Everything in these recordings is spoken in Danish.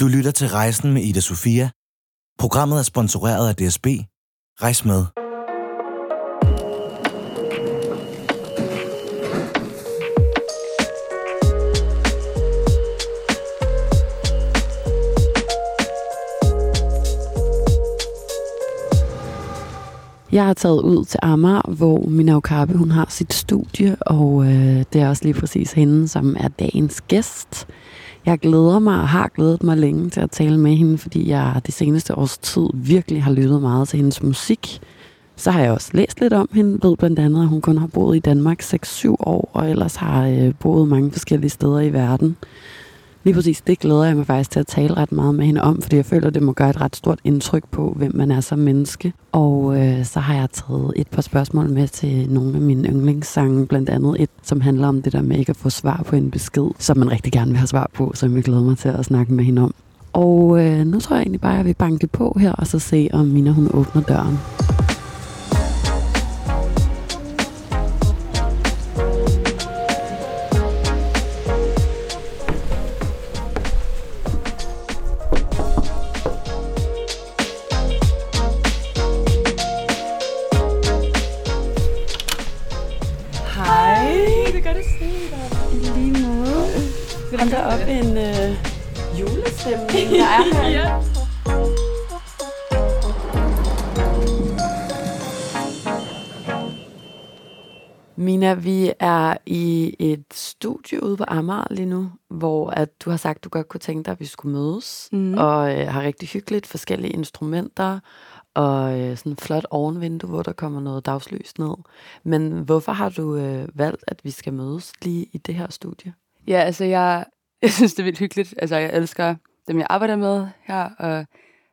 Du lytter til Rejsen med Ida Sofia. Programmet er sponsoreret af DSB. Rejs med. Jeg har taget ud til Amager, hvor Mina Okabe, hun har sit studie, og øh, det er også lige præcis hende, som er dagens gæst. Jeg glæder mig og har glædet mig længe til at tale med hende, fordi jeg det seneste års tid virkelig har lyttet meget til hendes musik. Så har jeg også læst lidt om hende, ved blandt andet, at hun kun har boet i Danmark 6-7 år, og ellers har øh, boet mange forskellige steder i verden. Lige præcis det glæder jeg mig faktisk til at tale ret meget med hende om, fordi jeg føler, det må gøre et ret stort indtryk på, hvem man er som menneske. Og øh, så har jeg taget et par spørgsmål med til nogle af mine yndlingssange, blandt andet et, som handler om det der med ikke at få svar på en besked, som man rigtig gerne vil have svar på, som jeg glæder mig til at snakke med hende om. Og øh, nu tror jeg egentlig bare, at jeg vil banke på her, og så se, om Mina hun åbner døren. Hold da op en øh, julestemning, der er her. Ja. Mina, vi er i et studie ude på Amager lige nu, hvor at du har sagt, at du godt kunne tænke dig, at vi skulle mødes, Mhm. og øh, har rigtig hyggeligt forskellige instrumenter, og øh, sådan et flot ovenvindue, hvor der kommer noget dagslys ned. Men hvorfor har du øh, valgt, at vi skal mødes lige i det her studie? Ja, altså jeg, jeg synes, det er vildt hyggeligt. Altså jeg elsker dem, jeg arbejder med her, og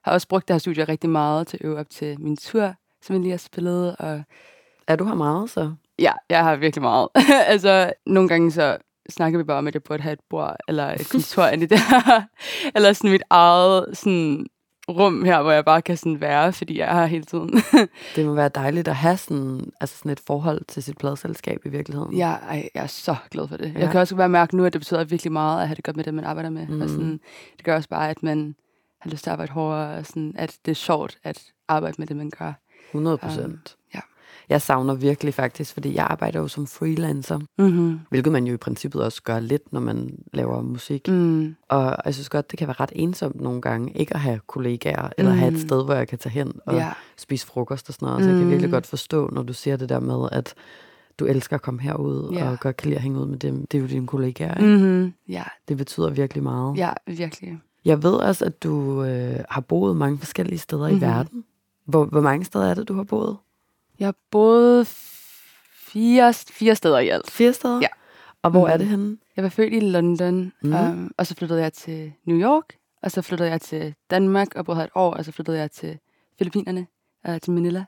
har også brugt det her studie rigtig meget til at øve op til min tur, som jeg lige har spillet. Og Er du her meget så? ja, jeg har virkelig meget. altså nogle gange så snakker vi bare om, at jeg burde have et bord eller et kontor ind i det her. eller sådan mit eget sådan, rum her, hvor jeg bare kan sådan være, fordi jeg er her hele tiden. Det må være dejligt at have sådan, altså sådan et forhold til sit pladselskab i virkeligheden. Jeg, ej, jeg er så glad for det. Ja. Jeg kan også bare mærke nu, at det betyder virkelig meget at have det godt med det, man arbejder med. Mm. Mm. Og sådan, det gør også bare, at man har lyst til at arbejde hårdere, og sådan, at det er sjovt at arbejde med det, man gør. 100 procent. ja. Jeg savner virkelig faktisk, fordi jeg arbejder jo som freelancer, Mm-hmm. hvilket man jo i princippet også gør lidt, når man laver musik. Mm. Og jeg synes godt, det kan være ret ensomt nogle gange, ikke at have kollegaer, eller have et Mm. sted, hvor jeg kan tage hen og Ja. spise frokost og sådan noget. Så jeg kan virkelig Mm. godt forstå, når du siger det der med, at du elsker at komme herud, Ja. og godt kan lide at hænge ud med dem. Det er jo dine kollegaer, ikke? Mm-hmm. Ja, Det betyder virkelig meget. ja, virkelig. Jeg ved også, at du øh, har boet mange forskellige steder mm-hmm. i verden. Hvor, hvor mange steder er det, du har boet? Jeg har boet fire, fire steder i alt. Fire steder? Ja. Og hvor mm. er det henne? Jeg var født i London, Mm. um, og så flyttede jeg til New York, og så flyttede jeg til Danmark og boede her et år, og så flyttede jeg til Filippinerne, uh, til Manila.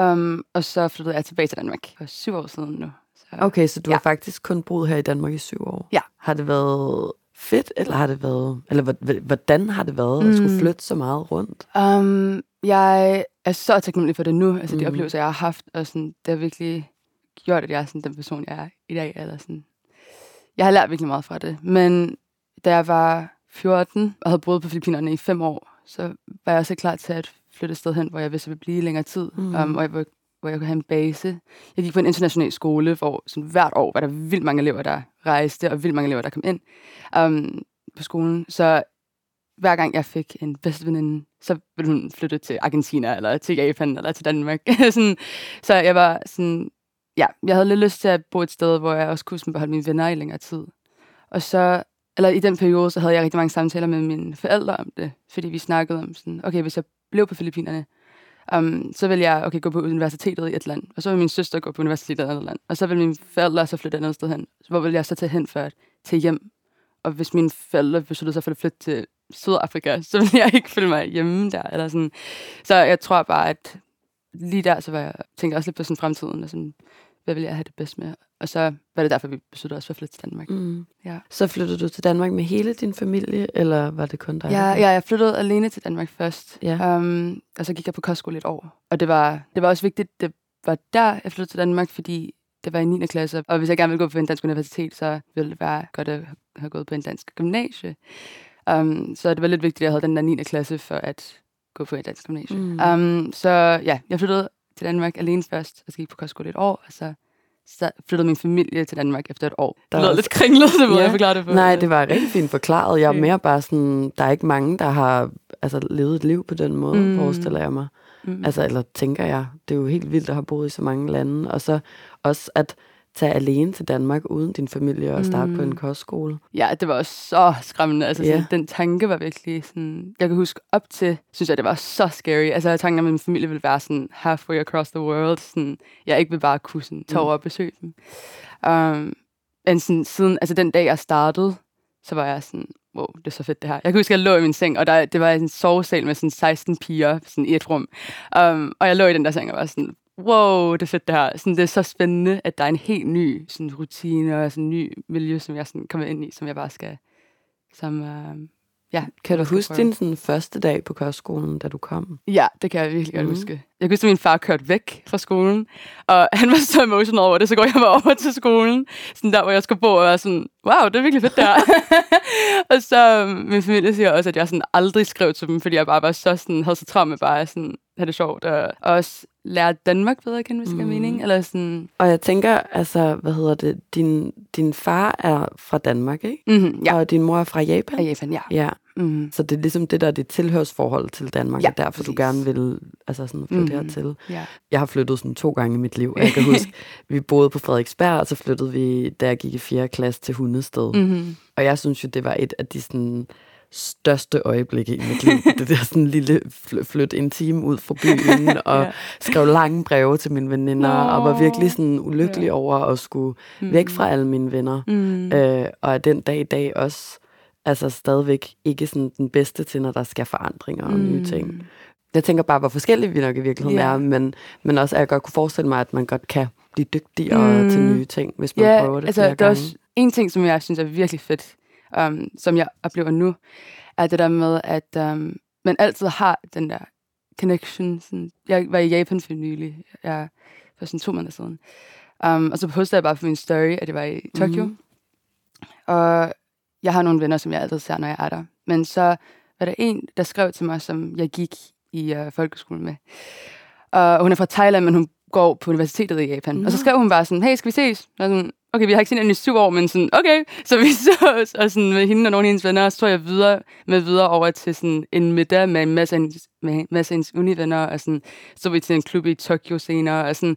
Um, og så flyttede jeg tilbage til Danmark for syv år siden nu. Så, Okay, så du Ja. har faktisk kun boet her i Danmark i syv år? Ja. Har det været fedt, eller har det været... Eller hvor- hvordan har det været at skulle Mm. flytte så meget rundt? Um, jeg er så taknemmelig for det nu, altså de Mhm. oplevelser, jeg har haft, og sådan, det har virkelig gjort, at jeg er sådan, den person, jeg er i dag. Eller sådan. Jeg har lært virkelig meget fra det, men da jeg var 14 og havde boet på Filippinerne i fem år, så var jeg også klar til at flytte et sted hen, hvor jeg vidste, at jeg ville blive længere tid, mm. um, hvor, jeg, hvor, hvor jeg kunne have en base. Jeg gik på en international skole, hvor sådan, hvert år var der vildt mange elever, der rejste, og vildt mange elever, der kom ind um, på skolen. Så hver gang jeg fik en bedste veninde, så ville hun flytte til Argentina, eller til Japan, eller til Danmark. sådan, så jeg var sådan, ja, jeg havde lidt lyst til at bo et sted, hvor jeg også kunne sådan, beholde mine venner i længere tid. Og så, eller i den periode, så havde jeg rigtig mange samtaler med mine forældre om det, fordi vi snakkede om sådan, okay, hvis jeg blev på Filippinerne, um, så ville jeg okay, gå på universitetet i et land, og så ville min søster gå på universitetet i et andet land, og så ville mine forældre så flytte et andet sted hen. Så hvor ville jeg så tage hen for at tage hjem? Og hvis mine forældre besluttede sig for at flytte til Sydafrika, så ville jeg ikke føle mig hjemme der. Eller sådan. Så jeg tror bare, at lige der, så var jeg, tænkte jeg også lidt på sådan fremtiden, og sådan, hvad vil jeg have det bedst med? Og så var det derfor, vi besluttede os for at flytte til Danmark. Mm. Ja. Så flyttede du til Danmark med hele din familie, eller var det kun dig? Ja, ja, jeg flyttede alene til Danmark først. Ja. Um, og så gik jeg på kostskole et år. Og det var, det var også vigtigt, det var der, jeg flyttede til Danmark, fordi det var i 9. klasse. Og hvis jeg gerne ville gå på en dansk universitet, så ville det være godt at have gået på en dansk gymnasie. Um, så det var lidt vigtigt, at jeg havde den der 9. klasse for at gå på et dansk gymnasium. Mm. Um, så ja, jeg flyttede til Danmark alene først, og så gik på kostskole et år, og så, så flyttede min familie til Danmark efter et år. Der Det lød også- lidt kringlet, det måde, Ja. jeg forklarede det på. Nej, det var rigtig fint forklaret. Jeg er mere bare sådan, der er ikke mange, der har altså, levet et liv på den måde. Mm. forestiller jeg mig. Mm. Altså, eller tænker jeg. Det er jo helt vildt at have boet i så mange lande. Og så også at tage alene til Danmark uden din familie og starte mm. på en Mm. kostskole. Ja, det var også så skræmmende. Altså, Ja. sådan, den tanke var virkelig sådan... Jeg kan huske op til, synes jeg, det var så scary. Altså, tanken om, at min familie ville være sådan halfway across the world. Sådan, jeg ikke vil bare kunne sådan, tage Mm. over og besøge dem. Um, men sådan, siden, altså den dag, jeg startede, så var jeg sådan, wow, det er så fedt det her. Jeg kan huske, at jeg lå i min seng, og der, det var en sovesal med sådan 16 piger sådan i et rum. Um, og jeg lå i den der seng og var sådan, wow, det er fedt det her. Sådan, det er så spændende, at der er en helt ny sådan, rutine og sådan en ny miljø, som jeg sådan, kommer ind i, som jeg bare skal... Som, uh, ja, Kan du huske prøve. din sådan, første dag på kostskolen, da du kom? Ja, det kan jeg virkelig godt Mhm. mm. huske. Jeg kan huske, at min far kørte væk fra skolen, og han var så emotional over det, så går jeg bare over til skolen, sådan der, hvor jeg skal bo, og var sådan, wow, det er virkelig fedt der. og så øhm, min familie siger også, at jeg sådan aldrig skrev til dem, fordi jeg bare var så sådan, havde så travlt med bare sådan, have det sjovt, og også lære Danmark bedre at kende, hvis det Mhm. mening. Eller sådan, Og jeg tænker, altså, hvad hedder det, din, din far er fra Danmark, ikke? mm-hmm, ja, Og din mor er fra Japan? af Japan, ja. Ja, Mm. så det er ligesom det, der er dit tilhørsforhold til Danmark, Ja, og derfor du præcis. gerne vil altså sådan, flytte Mhm. hertil. ja. Jeg har flyttet sådan to gange i mit liv, og jeg kan huske, vi boede på Frederiksberg, og så flyttede vi, da jeg gik i 4. klasse til Hundested. Mm. Mm-hmm. Og jeg synes jo, det var et af de sådan, største øjeblikke i mit liv. det der sådan lille fl- flyt en time ud fra byen, og Ja. skrev lange breve til mine veninder, og var Nå. virkelig sådan ulykkelig Ja. over at skulle væk fra alle mine venner. Mm. Øh, og er den dag i dag også altså stadigvæk ikke sådan den bedste til, når der skal forandringer og nye ting. Jeg tænker bare, hvor forskellige vi nok i virkeligheden Ja. er, men, men også, at jeg godt kunne forestille mig, at man godt kan blive dygtigere Mm. til nye ting, hvis man Ja, prøver det altså, flere der er gange. også en ting, som jeg synes er virkelig fedt, um, som jeg oplever nu, er det der med, at um, man altid har den der connection. Sådan, jeg var i Japan for nylig, jeg, for sådan to måneder siden. Um, og så postede jeg bare på min story, at jeg var i Tokyo. Mhm. Og jeg har nogle venner, som jeg altid ser, når jeg er der. Men så var der en, der skrev til mig, som jeg gik i uh, folkeskolen med. Og hun er fra Thailand, men hun går på universitetet i Japan. Og så Nå. skrev hun bare sådan, hey, skal vi ses? Og sådan, okay, vi har ikke set hende i syv år, men sådan, okay. Så vi så og sådan med hende og nogle af hendes venner, så tog jeg videre, med videre over til sådan en middag med en masse af hendes, med masse af hendes univenner, og sådan, så vi til en klub i Tokyo senere, og sådan,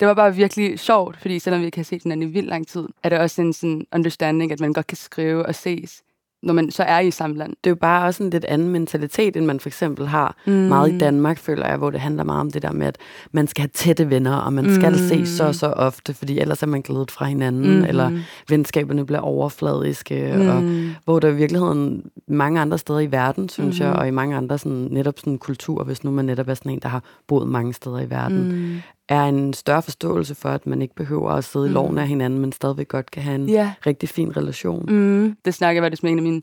det var bare virkelig sjovt, fordi selvom vi ikke har set hinanden i vildt lang tid, er der også en sådan understanding, at man godt kan skrive og ses, når man så er i samme land. Det er jo bare også en lidt anden mentalitet, end man for eksempel har mm. meget i Danmark, føler jeg, hvor det handler meget om det der med, at man skal have tætte venner, og man skal Mm. se så og så ofte, fordi ellers er man glædet fra hinanden, mm. eller venskaberne bliver overfladiske, mm. og Mm. hvor der i virkeligheden mange andre steder i verden, synes mm. jeg, og i mange andre sådan, netop sådan kultur, hvis nu man netop er sådan en, der har boet mange steder i verden, mm. Mm. Er en større forståelse for, at man ikke behøver at sidde i Mm. loven af hinanden, men stadigvæk godt kan have en Ja. rigtig fin relation. Mm, det snakker jeg faktisk med en af mine,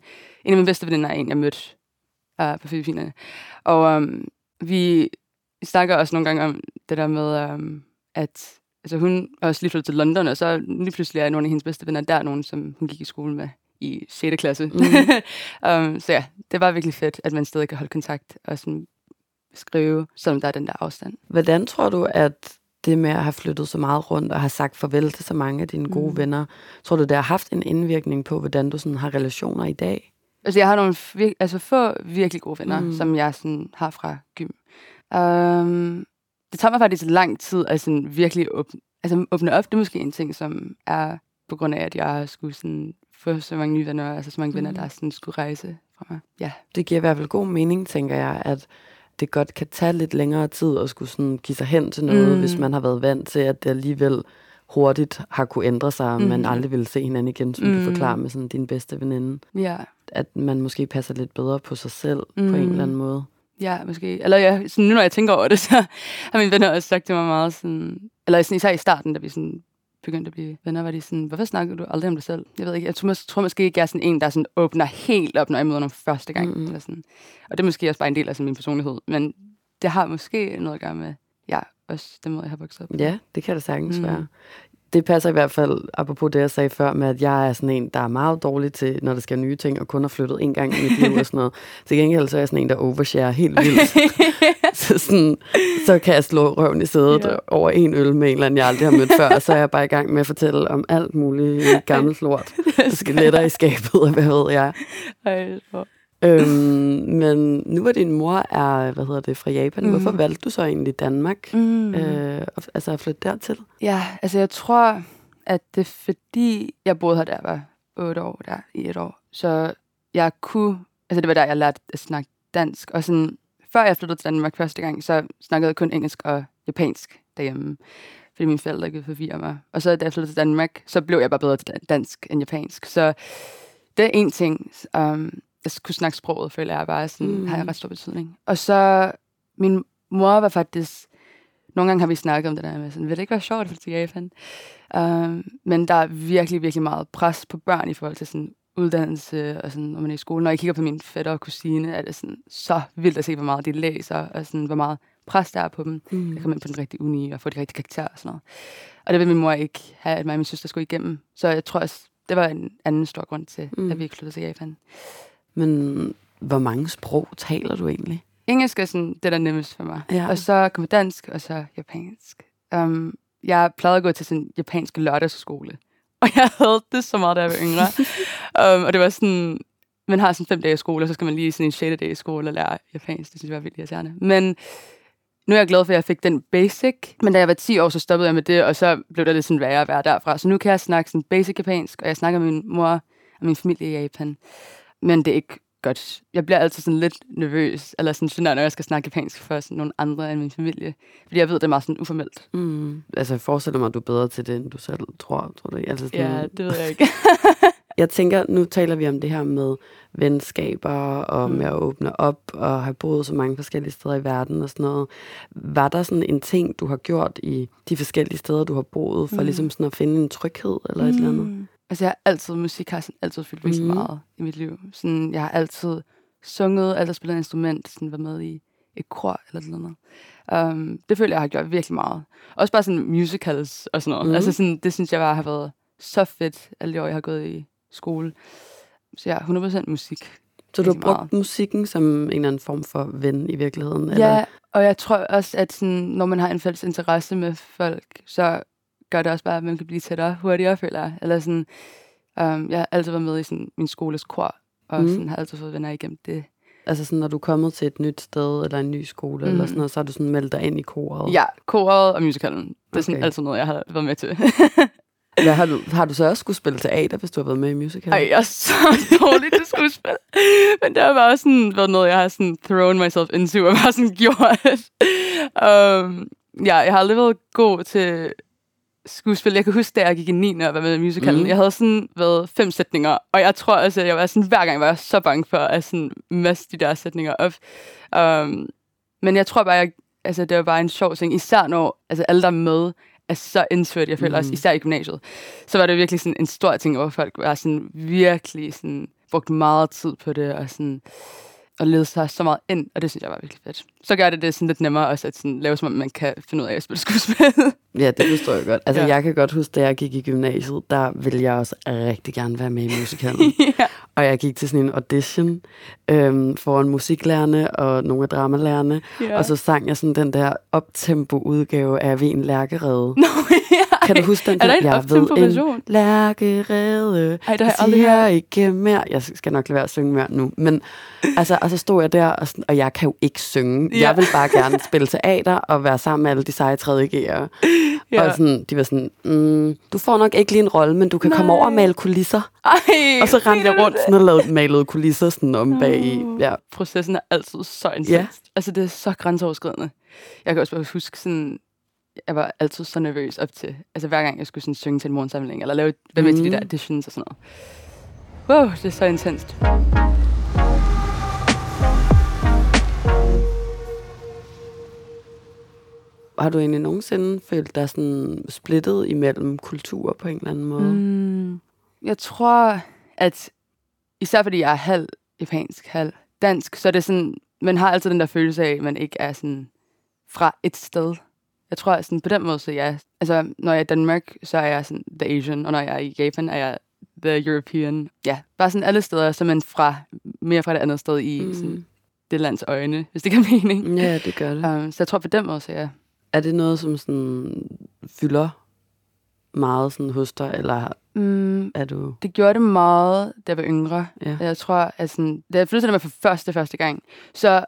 en af mine bedste veninder, en jeg mødte uh, på Filippinerne. Og um, vi snakker også nogle gange om det der med, um, at altså, hun er også lige flyttet til London, og så lige pludselig er nogle af hendes bedste venner der, nogen som hun gik i skole med i 6. klasse. Mm. um, så ja, det var virkelig fedt, at man stadig kan holde kontakt og sådan skrive, selvom der er den der afstand. Hvordan tror du, at det med at have flyttet så meget rundt og have sagt farvel til så mange af dine gode Mm. venner, tror du, det har haft en indvirkning på, hvordan du sådan har relationer i dag? Altså, jeg har nogle vir- altså, få virkelig gode venner, Mm. som jeg sådan, har fra gym. Um, det tager mig faktisk lang tid at sådan, virkelig åbne, altså, åbne op. Det er måske en ting, som er på grund af, at jeg har skulle sådan, få så mange nye venner, altså så mange mm. venner, der sådan, skulle rejse fra mig. Ja. Det giver i hvert fald god mening, tænker jeg, at det godt kan tage lidt længere tid at skulle sådan give sig hen til noget, mm. Mm. hvis man har været vant til, at det alligevel hurtigt har kunne ændre sig, og man Mhm. aldrig ville se hinanden igen, som mm. du Mm. forklarer med sådan din bedste veninde. Ja. At man måske passer lidt bedre på sig selv mm. på en Mm. eller anden måde. Ja, måske. Eller ja, sådan, nu når jeg tænker over det, så har mine venner også sagt til mig meget sådan... Eller sådan, især i starten, da vi sådan begyndte at blive venner, var de sådan, hvorfor snakker du aldrig om dig selv? Jeg ved ikke, jeg tror, mås- tror måske ikke, jeg er sådan en, der sådan åbner helt op, når jeg møder nogen første gang. Mm-hmm. Eller sådan. Og det er måske også bare en del af sådan, min personlighed. Men det har måske noget at gøre med, ja, også den måde, jeg har vokset op. Ja, det kan det sagens mm. Mm. være. Det passer i hvert fald, apropos det, jeg sagde før, med at jeg er sådan en, der er meget dårlig til, når der skal nye ting, og kun har flyttet en gang i mit liv og sådan noget. Til gengæld så er jeg sådan en, der overshare helt vildt. så, sådan, så kan jeg slå røven i sædet ja. over en øl med en eller anden, jeg aldrig har mødt før, og så er jeg bare i gang med at fortælle om alt muligt gammelt lort. Skeletter i skabet, og hvad ved jeg. Ej, Øhm, men nu hvor din mor er, hvad hedder det, fra Japan, mm. hvorfor valgte du så egentlig Danmark? Mm. Øh, altså at flytte dertil? Ja, altså jeg tror, at det er fordi, jeg boede her, jeg var otte år, der i et år. Så jeg kunne, altså det var der, jeg lærte at snakke dansk. Og sådan, før jeg flyttede til Danmark første gang, så snakkede jeg kun engelsk og japansk derhjemme. Fordi mine forældre ikke forvirre mig. Og så da jeg flyttede til Danmark, så blev jeg bare bedre til dansk end japansk. Så det er en ting. Um, jeg kunne snakke sproget, føler jeg bare sådan, mm. har jeg ret stor betydning. Og så, min mor var faktisk, nogle gange har vi snakket om det der med sådan, vil det ikke være sjovt at flytte til Japan? Um, men der er virkelig, virkelig meget pres på børn i forhold til sådan uddannelse, og sådan, når man er i skole. Når jeg kigger på min fætter og kusine, er det sådan, så vildt at se, hvor meget de læser, og sådan, hvor meget pres der er på dem. Mm. Jeg kommer ind på den rigtige uni og få de rigtige karakterer og sådan noget. Og det vil min mor ikke have, at mig og min søster skulle igennem. Så jeg tror også, det var en anden stor grund til, mm. at vi ikke flyttede til Japan. Men hvor mange sprog taler du egentlig? Engelsk er sådan det, der er nemmest for mig. Ja. Og så kommer dansk, og så japansk. Um, jeg plejede at gå til sådan en japansk lørdagsskole. Og jeg havde det så meget, da jeg var yngre. um, og det var sådan, man har sådan fem dage i skole, og så skal man lige sådan en sjette dag i skole og lære japansk. Det synes jeg var vildt irriterende. Men nu er jeg glad for, at jeg fik den basic. Men da jeg var 10 år, så stoppede jeg med det, og så blev det lidt sådan værre at være derfra. Så nu kan jeg snakke sådan basic japansk, og jeg snakker med min mor og min familie i Japan men det er ikke godt. Jeg bliver altid sådan lidt nervøs, eller sådan genert, når jeg skal snakke japansk for sådan nogle andre end min familie. Fordi jeg ved, det er meget sådan uformelt. Mm. Altså, jeg forestiller mig, at du er bedre til det, end du selv tror. tror du? Altså sådan, ja, det ved jeg ikke. jeg tænker, nu taler vi om det her med venskaber, og mm. med at åbne op, og have boet så mange forskellige steder i verden og sådan noget. Var der sådan en ting, du har gjort i de forskellige steder, du har boet, for mm. ligesom sådan at finde en tryghed eller mm. et eller andet? Altså, jeg har altid, musik har sådan altid fyldt virkelig mm. meget i mit liv. Sådan, jeg har altid sunget, altid spillet et instrument, sådan været med i et kor eller sådan noget. Um, det føler jeg har gjort virkelig meget. Også bare sådan musicals og sådan noget. Mm. Altså, sådan, det synes jeg bare har været så fedt, alle de år, jeg har gået i skole. Så ja, 100% musik. Så du har brugt meget. musikken som en eller anden form for ven i virkeligheden? Ja, eller? og jeg tror også, at sådan, når man har en fælles interesse med folk, så gør det også bare, at man kan blive tættere hurtigere, føler jeg. Eller sådan, um, jeg har altid været med i sådan, min skoles kor, og mm. sådan, har altid fået venner igennem det. Altså sådan, når du er kommet til et nyt sted, eller en ny skole, mm. eller sådan noget, så har du sådan meldt dig ind i koret? Ja, koret og musicalen. Det er okay. sådan altid noget, jeg har været med til. Hvad, har, du, har du så også skulle spille teater, hvis du har været med i musical? Ej, jeg er så dårlig til skuespil. Men det har bare sådan været noget, jeg har sådan thrown myself into, og bare sådan gjort. um, ja, jeg har aldrig været god til skuespil. Jeg kan huske, da jeg gik i 9. og var med i musicalen. Mm. Jeg havde sådan været fem sætninger, og jeg tror altså, jeg var sådan, hver gang var jeg så bange for at sådan masse de der sætninger op. Um, men jeg tror bare, jeg, altså, det var bare en sjov ting, især når altså, alle der er med, er så indført, jeg føler mm. også, især i gymnasiet. Så var det virkelig sådan en stor ting, hvor folk var sådan virkelig sådan, brugt meget tid på det, og sådan, og lede sig så meget ind, og det synes jeg var virkelig fedt. Så gør det det sådan lidt nemmere også at sådan, lave, som om man kan finde ud af at spille skuespil. ja, det forstår jeg godt. Altså, ja. jeg kan godt huske, da jeg gik i gymnasiet, der ville jeg også rigtig gerne være med i musicalen. ja. Og jeg gik til sådan en audition øhm, foran musiklærerne og nogle af dramalærerne, ja. og så sang jeg sådan den der optempo-udgave af Vin Lærkerede. Nå, ja. Kan du huske den? Er der en jeg ved en lærkerede, Ej, det har jeg aldrig hørt. ikke mere. Jeg skal nok lade være at synge mere nu. Men altså, og så stod jeg der, og, sådan, og jeg kan jo ikke synge. Ja. Jeg vil bare gerne spille teater og være sammen med alle de seje tredje G'ere. Ja. Og sådan, de var sådan, mm, du får nok ikke lige en rolle, men du kan Nej. komme over og male kulisser. Ej, og så rendte jeg rundt sådan og lavede malede kulisser sådan om bag i. Ja. Processen er altid så intens. Ja. Altså, det er så grænseoverskridende. Jeg kan også bare huske sådan, jeg var altid så nervøs op til, altså hver gang jeg skulle sådan synge til en morgensamling, eller lave, være med mm. til de der auditions og sådan noget. Wow, det er så intenst. Har du egentlig nogensinde følt dig sådan splittet imellem kulturer på en eller anden måde? Mm, jeg tror, at især fordi jeg er halv japansk, halv dansk, så er det sådan, man har altid den der følelse af, at man ikke er sådan fra et sted. Jeg tror, sådan, på den måde, så ja. Altså, når jeg er i Danmark, så er jeg sådan the Asian, og når jeg er i Japan, er jeg the European. Ja, bare sådan alle steder, så man fra, mere fra det andet sted i mm. sådan, det lands øjne, hvis det giver mening. Ja, det gør det. Um, så jeg tror på den måde, så ja. Er det noget, som sådan fylder meget sådan hos dig, eller Mm, er du... det gjorde det meget, da jeg var yngre. Ja. Jeg tror, at sådan, da jeg flyttede til Danmark for første, første gang, så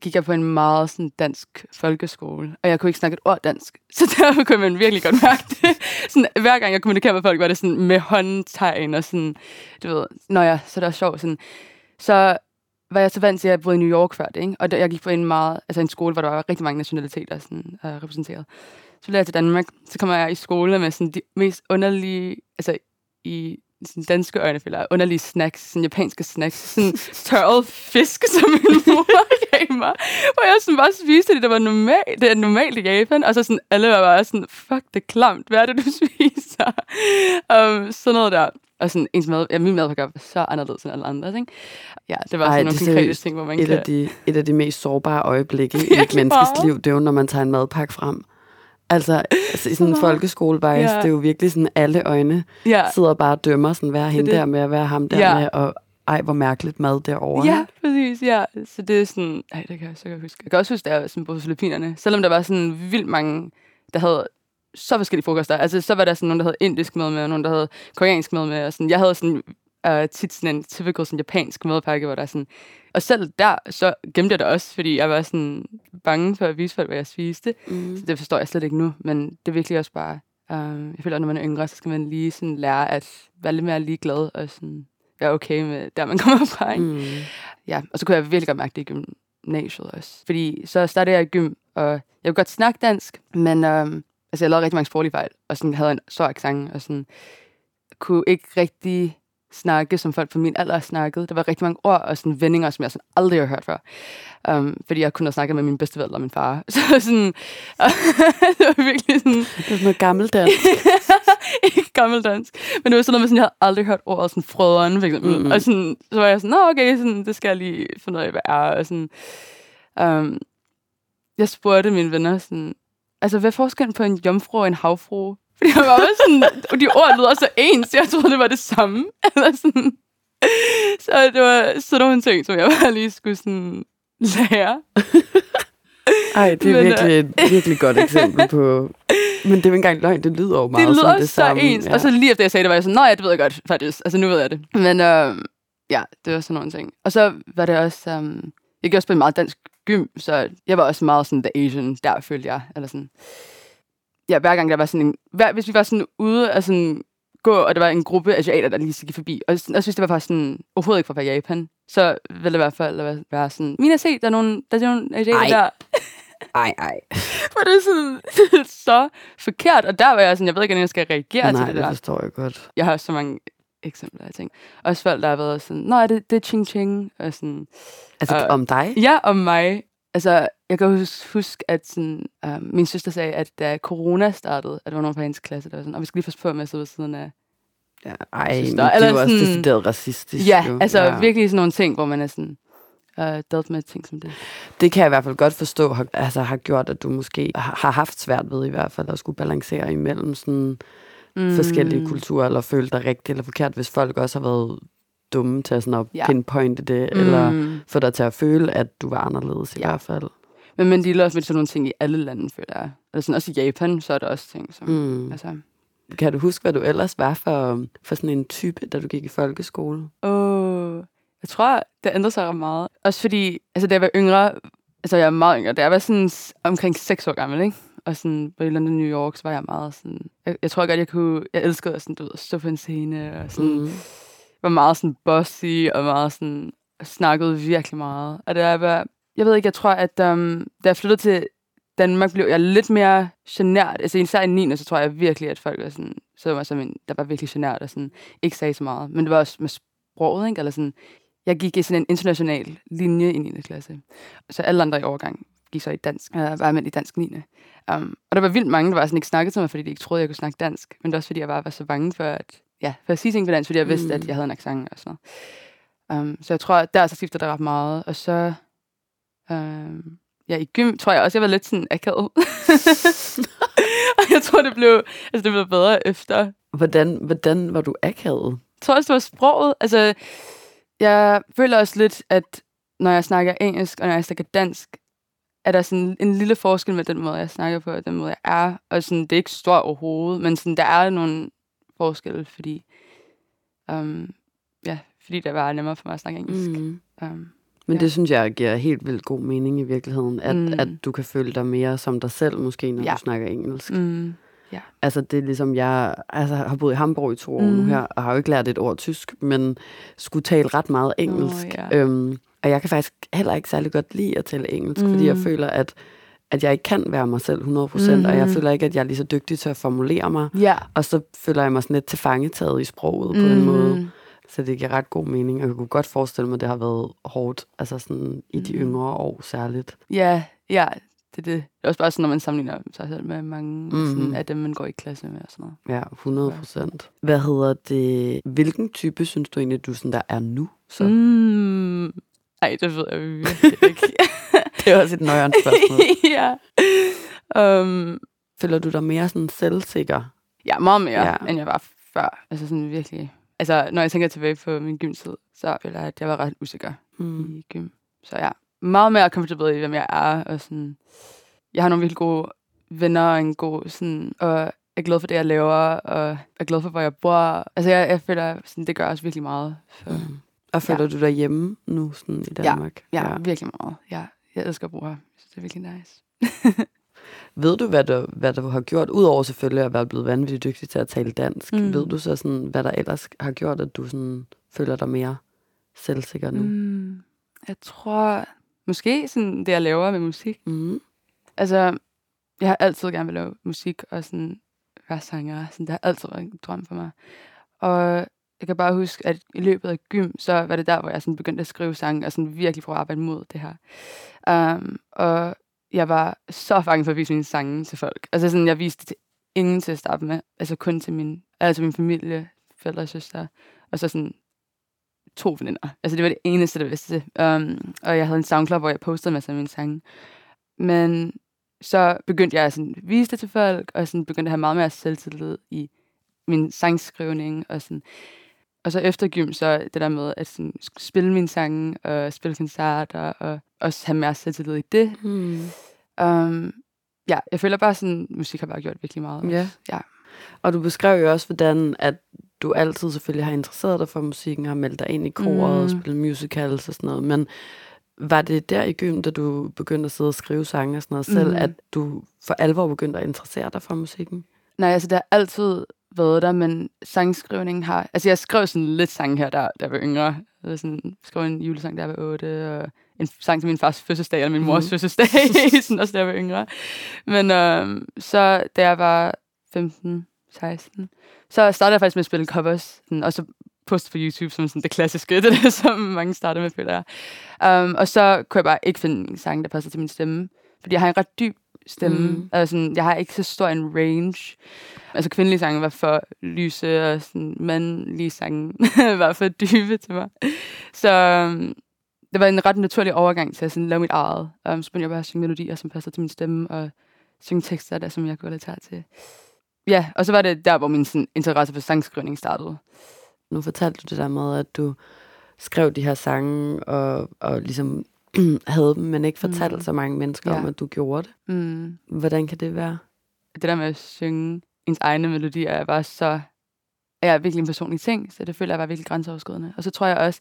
gik jeg på en meget sådan, dansk folkeskole, og jeg kunne ikke snakke et ord dansk. Så derfor kunne man virkelig godt mærke det. Sådan, hver gang jeg kommunikerede med folk, var det sådan med håndtegn og sådan, du ved, når jeg, så det var sjovt. Sådan. Så var jeg så vant til, at jeg boede i New York før det, ikke? og der, jeg gik på en meget, altså en skole, hvor der var rigtig mange nationaliteter sådan, uh, repræsenteret. Så blev jeg til Danmark, så kommer jeg i skole med sådan de mest underlige, altså i sådan danske øjne, føler jeg, underlige snacks, sådan japanske snacks, sådan tørret fisk, som min mor gav mig, hvor jeg sådan bare spiste det, der var normalt, det er normalt i Japan, og så sådan, alle var bare sådan, fuck, det er klamt, hvad er det, du spiser? Um, sådan noget der. Og sådan, ens mad, ja, min madpakke var så anderledes end alle andre, ikke? Ja, det var Ej, sådan nogle konkrete ting, hvor man et kan... af, de, et af de mest sårbare øjeblikke i et menneskes liv, det er jo, når man tager en madpakke frem. Altså, altså i sådan en folkeskole ja. Ja. det er jo virkelig sådan, alle øjne Ja, sidder bare og dømmer, sådan, hvad er hende det. der med, hvad er ham der Ja. med, og ej, hvor mærkeligt mad derovre. Ja, præcis, ja. Så det er sådan, ej, det kan jeg så godt huske. Jeg kan også huske, da jeg var sådan på Filippinerne, selvom der var sådan vildt mange, der havde så forskellige frokoster. Altså, så var der sådan nogen, der havde indisk mad med, og nogen, der havde koreansk mad med, og sådan, jeg havde sådan uh, tit sådan en typical sådan japansk madpakke, hvor der er sådan, og selv der, så gemte jeg det også, fordi jeg var sådan bange for at vise folk, hvad jeg spiste. Mm. Så det forstår jeg slet ikke nu, men det er virkelig også bare, uh, jeg føler, at når man er yngre, så skal man lige sådan lære at være lidt mere ligeglad, og sådan være okay med der, man kommer fra, ikke? Mm. Ja, og så kunne jeg virkelig godt mærke det i gymnasiet også. Fordi så startede jeg i gym, og jeg kunne godt snakke dansk, men øhm, altså jeg lavede rigtig mange sproglige fejl, og sådan havde en så accent, og sådan kunne ikke rigtig snakke, som folk på min alder snakkede. Der var rigtig mange ord og sådan vendinger, som jeg sådan aldrig har hørt før. Um, fordi jeg kun havde snakket med min bedsteforældre og min far. Så sådan, det var virkelig sådan, Det er sådan noget gammeldansk. ikke gammeldansk. Men det var sådan noget med, sådan, jeg havde aldrig hørt ordet sådan frøderen, for eksempel. Mm. Mm. Og sådan, så var jeg sådan, nå okay, sådan, det skal jeg lige finde ud af, hvad er. Og sådan, um, jeg spurgte mine venner sådan, altså hvad er forskellen på en jomfru og en havfru? Fordi jeg var bare sådan, og de ord lyder så ens, jeg troede, det var det samme. Eller sådan. Så det var sådan nogle ting, som jeg bare lige skulle sådan lære. Ej, det er Men, øh, virkelig et virkelig godt eksempel på... Men det er jo ikke engang løgn, det lyder jo meget det som lyder det så samme. ens. Ja. Og så lige efter jeg sagde det, var jeg sådan, nej, ja, det ved jeg godt, faktisk. Altså, nu ved jeg det. Men øh, ja, det var sådan nogle ting. Og så var det også, um, jeg gik også på en meget dansk gym, så jeg var også meget sådan the Asian, der følte jeg. Eller sådan. Ja, hver gang der var sådan en, hver, hvis vi var sådan ude og sådan gå, og der var en gruppe asiater, der lige gik forbi, og jeg synes, det var faktisk sådan, overhovedet ikke fra Japan, så ville det i hvert fald være, være sådan, Mina, se, der er nogle, der er nogle asiater Ej. der. Ej, ej. For det er sådan, så forkert, og der var jeg sådan, jeg ved ikke, hvordan jeg skal reagere Nej, til det det der. forstår jeg godt. Jeg har så mange eksempler af ting. Også folk, der har været sådan, nej, det, det er ching ching. Og sådan, Altså, Øh, om dig? ja, om mig. Altså, jeg kan huske, huske at sådan, uh, min søster sagde, at da corona startede, at der var nogen fra hendes klasse, der var sådan, og vi skal lige passe på med at sidde ved siden af. Ja, ej, men der- det eller jo også sådan- decideret racistisk. Ja, jo. altså ja. virkelig sådan nogle ting, hvor man er sådan, uh, delt med ting som det. Det kan jeg i hvert fald godt forstå, har, altså, har gjort, at du måske har har haft svært ved i hvert fald at skulle balancere imellem sådan mm. forskellige kulturer, eller føle dig rigtigt eller forkert, hvis folk også har været dumme til sådan at Ja. pinpointe det, mm. eller få dig til at føle, at du var anderledes i Ja. hvert fald. Men man deler også med sådan nogle ting i alle lande, føler jeg. Eller sådan, også i Japan, så er der også ting, som... Mm. Altså, Kan du huske, hvad du ellers var for, for sådan en type, da du gik i folkeskole? Åh, jeg tror, det ændrede sig ret meget. Også fordi, altså da jeg var yngre, altså jeg er meget yngre, da jeg var sådan omkring 6 år gammel, ikke? Og sådan på London, New York, så var jeg meget sådan... Jeg, jeg tror godt, jeg kunne... Jeg elskede at, sådan, du ved, at stå på en scene, og sådan... Mm var meget sådan bossy, og meget sådan... Snakkede virkelig meget. Og det var... Jeg ved ikke, jeg tror, at um, da jeg flyttede til Danmark, blev jeg lidt mere genert. Altså især i 9. så tror jeg virkelig, at folk var sådan, så mig som en, der var virkelig genert og sådan, ikke sagde så meget. Men det var også med sproget, ikke? Eller sådan, jeg gik i sådan en international linje i 9. klasse. Så alle andre i overgang gik så i dansk. Jeg var med i dansk 9. Um, og der var vildt mange, der var sådan ikke snakket til mig, fordi de ikke troede, jeg kunne snakke dansk. Men det var også, fordi jeg bare var så bange for at, ja, for at på dansk, fordi jeg vidste, Mm. at jeg havde en accent og sådan noget. Um, så jeg tror, at der så skiftede det ret meget. Og så, um, ja, i gym tror jeg også, jeg var lidt sådan akavet. og jeg tror, det blev, altså, det blev bedre efter. Hvordan, hvordan var du akavet? Jeg tror også, det var sproget. Altså, jeg føler også lidt, at når jeg snakker engelsk, og når jeg snakker dansk, er der sådan en lille forskel med den måde, jeg snakker på, og den måde, jeg er. Og sådan, det er ikke stort overhovedet, men sådan, der er nogle forskelle, fordi, um, ja, fordi det var nemmere for mig at snakke engelsk. Mm. Um, men ja. det synes jeg giver helt vildt god mening i virkeligheden, at, mm. at du kan føle dig mere som dig selv, måske, når ja. du snakker engelsk. Mm. Ja. Altså, det er ligesom, jeg altså, har boet i Hamburg i to år mm. nu her, og har jo ikke lært et ord tysk, men skulle tale ret meget engelsk. Oh, ja. øhm, og jeg kan faktisk heller ikke særlig godt lide at tale engelsk, mm. fordi jeg føler, at at jeg ikke kan være mig selv 100%, mm-hmm. og jeg mm-hmm. føler ikke, at jeg er lige så dygtig til at formulere mig. Ja. Og så føler jeg mig sådan lidt tilfangetaget i sproget mm. på en mm. måde. Så det giver ret god mening, og jeg kunne godt forestille mig, at det har været hårdt, altså sådan i de mm. yngre år særligt. Ja, ja, det er det. Det er også bare sådan, når man sammenligner sig selv med mange mm. sådan, af dem, man går i klasse med og sådan noget. Ja, 100 procent. Hvad hedder det? Hvilken type synes du egentlig, du sådan der er nu? Så? Mm. Ej, det ved jeg virkelig ikke. det er også et nøjere spørgsmål. ja. Um, Føler du dig mere sådan selvsikker? Ja, meget mere, ja. end jeg var før. Altså sådan virkelig. Altså, når jeg tænker tilbage på min gymtid, så føler jeg, at jeg var ret usikker mm. i gym. Så ja, meget mere comfortable i, hvem jeg er. Og sådan, jeg har nogle virkelig gode venner og en god sådan, og er glad for det, jeg laver, og er glad for, hvor jeg bor. Altså, jeg, jeg føler, sådan, det gør også virkelig meget. For, mm. Og føler ja. du dig hjemme nu sådan i Danmark? Ja, ja, ja. virkelig meget. Ja, jeg elsker at bo her. Så det er virkelig nice. Ved du, hvad du, hvad du har gjort, udover selvfølgelig at være blevet vanvittigt dygtig til at tale dansk, mm. ved du så sådan, hvad der ellers har gjort, at du sådan føler dig mere selvsikker nu? Mm. Jeg tror, måske sådan det, jeg laver med musik. Mm. Altså, jeg har altid gerne vil lave musik og sådan være sanger. Sådan, det har altid været en drøm for mig. Og jeg kan bare huske, at i løbet af gym, så var det der, hvor jeg sådan begyndte at skrive sange, og sådan virkelig prøve at arbejde mod det her. Um, og jeg var så fanget for at vise mine sange til folk. Altså sådan, jeg viste det til ingen til at starte med. Altså kun til min, altså min familie, forældre og søster. Og så sådan to veninder. Altså det var det eneste, der vidste. Um, og jeg havde en SoundCloud, hvor jeg postede masser af mine sange. Men så begyndte jeg at sådan, vise det til folk, og sådan begyndte at have meget mere selvtillid i min sangskrivning. Og, sådan og så efter gym, så det der med at sådan, spille mine sange, og spille koncerter, og også have mere selvtillid i det. Mm. Um, ja, jeg føler bare sådan, musik har bare gjort virkelig meget. Ja. ja. Og du beskrev jo også, hvordan at du altid selvfølgelig har interesseret dig for musikken, har meldt dig ind i koret mm. og spillet musicals og sådan noget, men var det der i gym, da du begyndte at sidde og skrive sange og sådan noget selv, mm. at du for alvor begyndte at interessere dig for musikken? Nej, altså det har altid været der, men sangskrivningen har... Altså jeg skrev sådan lidt sang her, der, der var yngre. Jeg sådan, skrev en julesang, der var 8, og en sang til min fars fødselsdag, eller min mors mm. fødselsdag, sådan også, da jeg var yngre. Men øhm, så, da jeg var 15, 16, så startede jeg faktisk med at spille covers, sådan, og så poste på YouTube som sådan det klassiske, det der, som mange starter med, føler jeg. Um, og så kunne jeg bare ikke finde en sang, der passer til min stemme, fordi jeg har en ret dyb stemme. Mm. Altså, jeg har ikke så stor en range. Altså kvindelige sange var for lyse, og sådan, mandlige sange var for dybe til mig. Så um, det var en ret naturlig overgang til at sådan, lave mit eget. Um, så begyndte jeg bare at synge melodier, som passer til min stemme, og synge tekster, der, som jeg kunne relatere til. Ja, og så var det der, hvor min sådan, interesse for sangskrivning startede. Nu fortalte du det der med, at du skrev de her sange, og, og ligesom havde dem, men ikke fortalte mm. så mange mennesker ja. om, at du gjorde det. Mm. Hvordan kan det være? Det der med at synge ens egne melodier er bare så er virkelig en personlig ting, så det føler jeg var virkelig grænseoverskridende. Og så tror jeg også,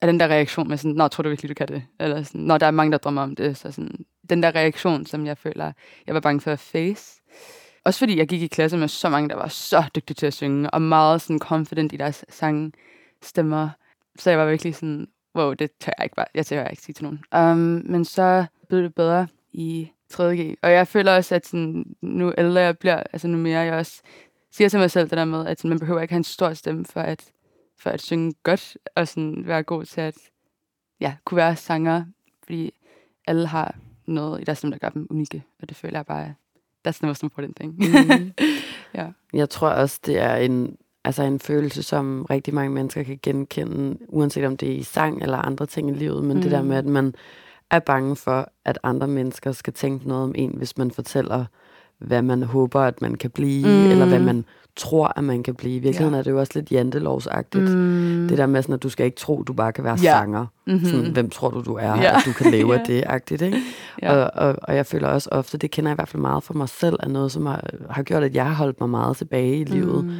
at den der reaktion med sådan, nå, tror du virkelig, du kan det? Eller sådan, når der er mange, der drømmer om det, så sådan, den der reaktion, som jeg føler, jeg var bange for at face. Også fordi jeg gik i klasse med så mange, der var så dygtige til at synge, og meget sådan confident i deres sangstemmer. Så jeg var virkelig sådan, wow, det tør jeg ikke bare, jeg tør ikke sige til nogen. Um, men så blev det bedre i 3.G. Og jeg føler også, at sådan, nu ældre jeg bliver, altså nu mere jeg også siger til mig selv det der med, at sådan, man behøver ikke have en stor stemme for at, for at synge godt, og sådan være god til at ja, kunne være sanger, fordi alle har noget i deres stemme, der gør dem unikke, og det føler jeg bare, that's the most important thing. mm. ja. Jeg tror også, det er en, altså en følelse, som rigtig mange mennesker kan genkende, uanset om det er i sang eller andre ting i livet, men mm. det der mm. med, at man er bange for, at andre mennesker skal tænke noget om en, hvis man fortæller, hvad man håber, at man kan blive, mm. eller hvad man tror, at man kan blive. I virkeligheden ja. er det jo også lidt jantelovsagtigt. Mm. Det der med, sådan, at du skal ikke tro, at du bare kan være ja. sanger. Mm-hmm. Sådan, hvem tror du, du er, ja. at du kan leve ja. af det, agtigt, ikke? ja. og, og, og jeg føler også ofte, det kender jeg i hvert fald meget for mig selv, er noget, som har, har gjort, at jeg har holdt mig meget tilbage i livet. Mm.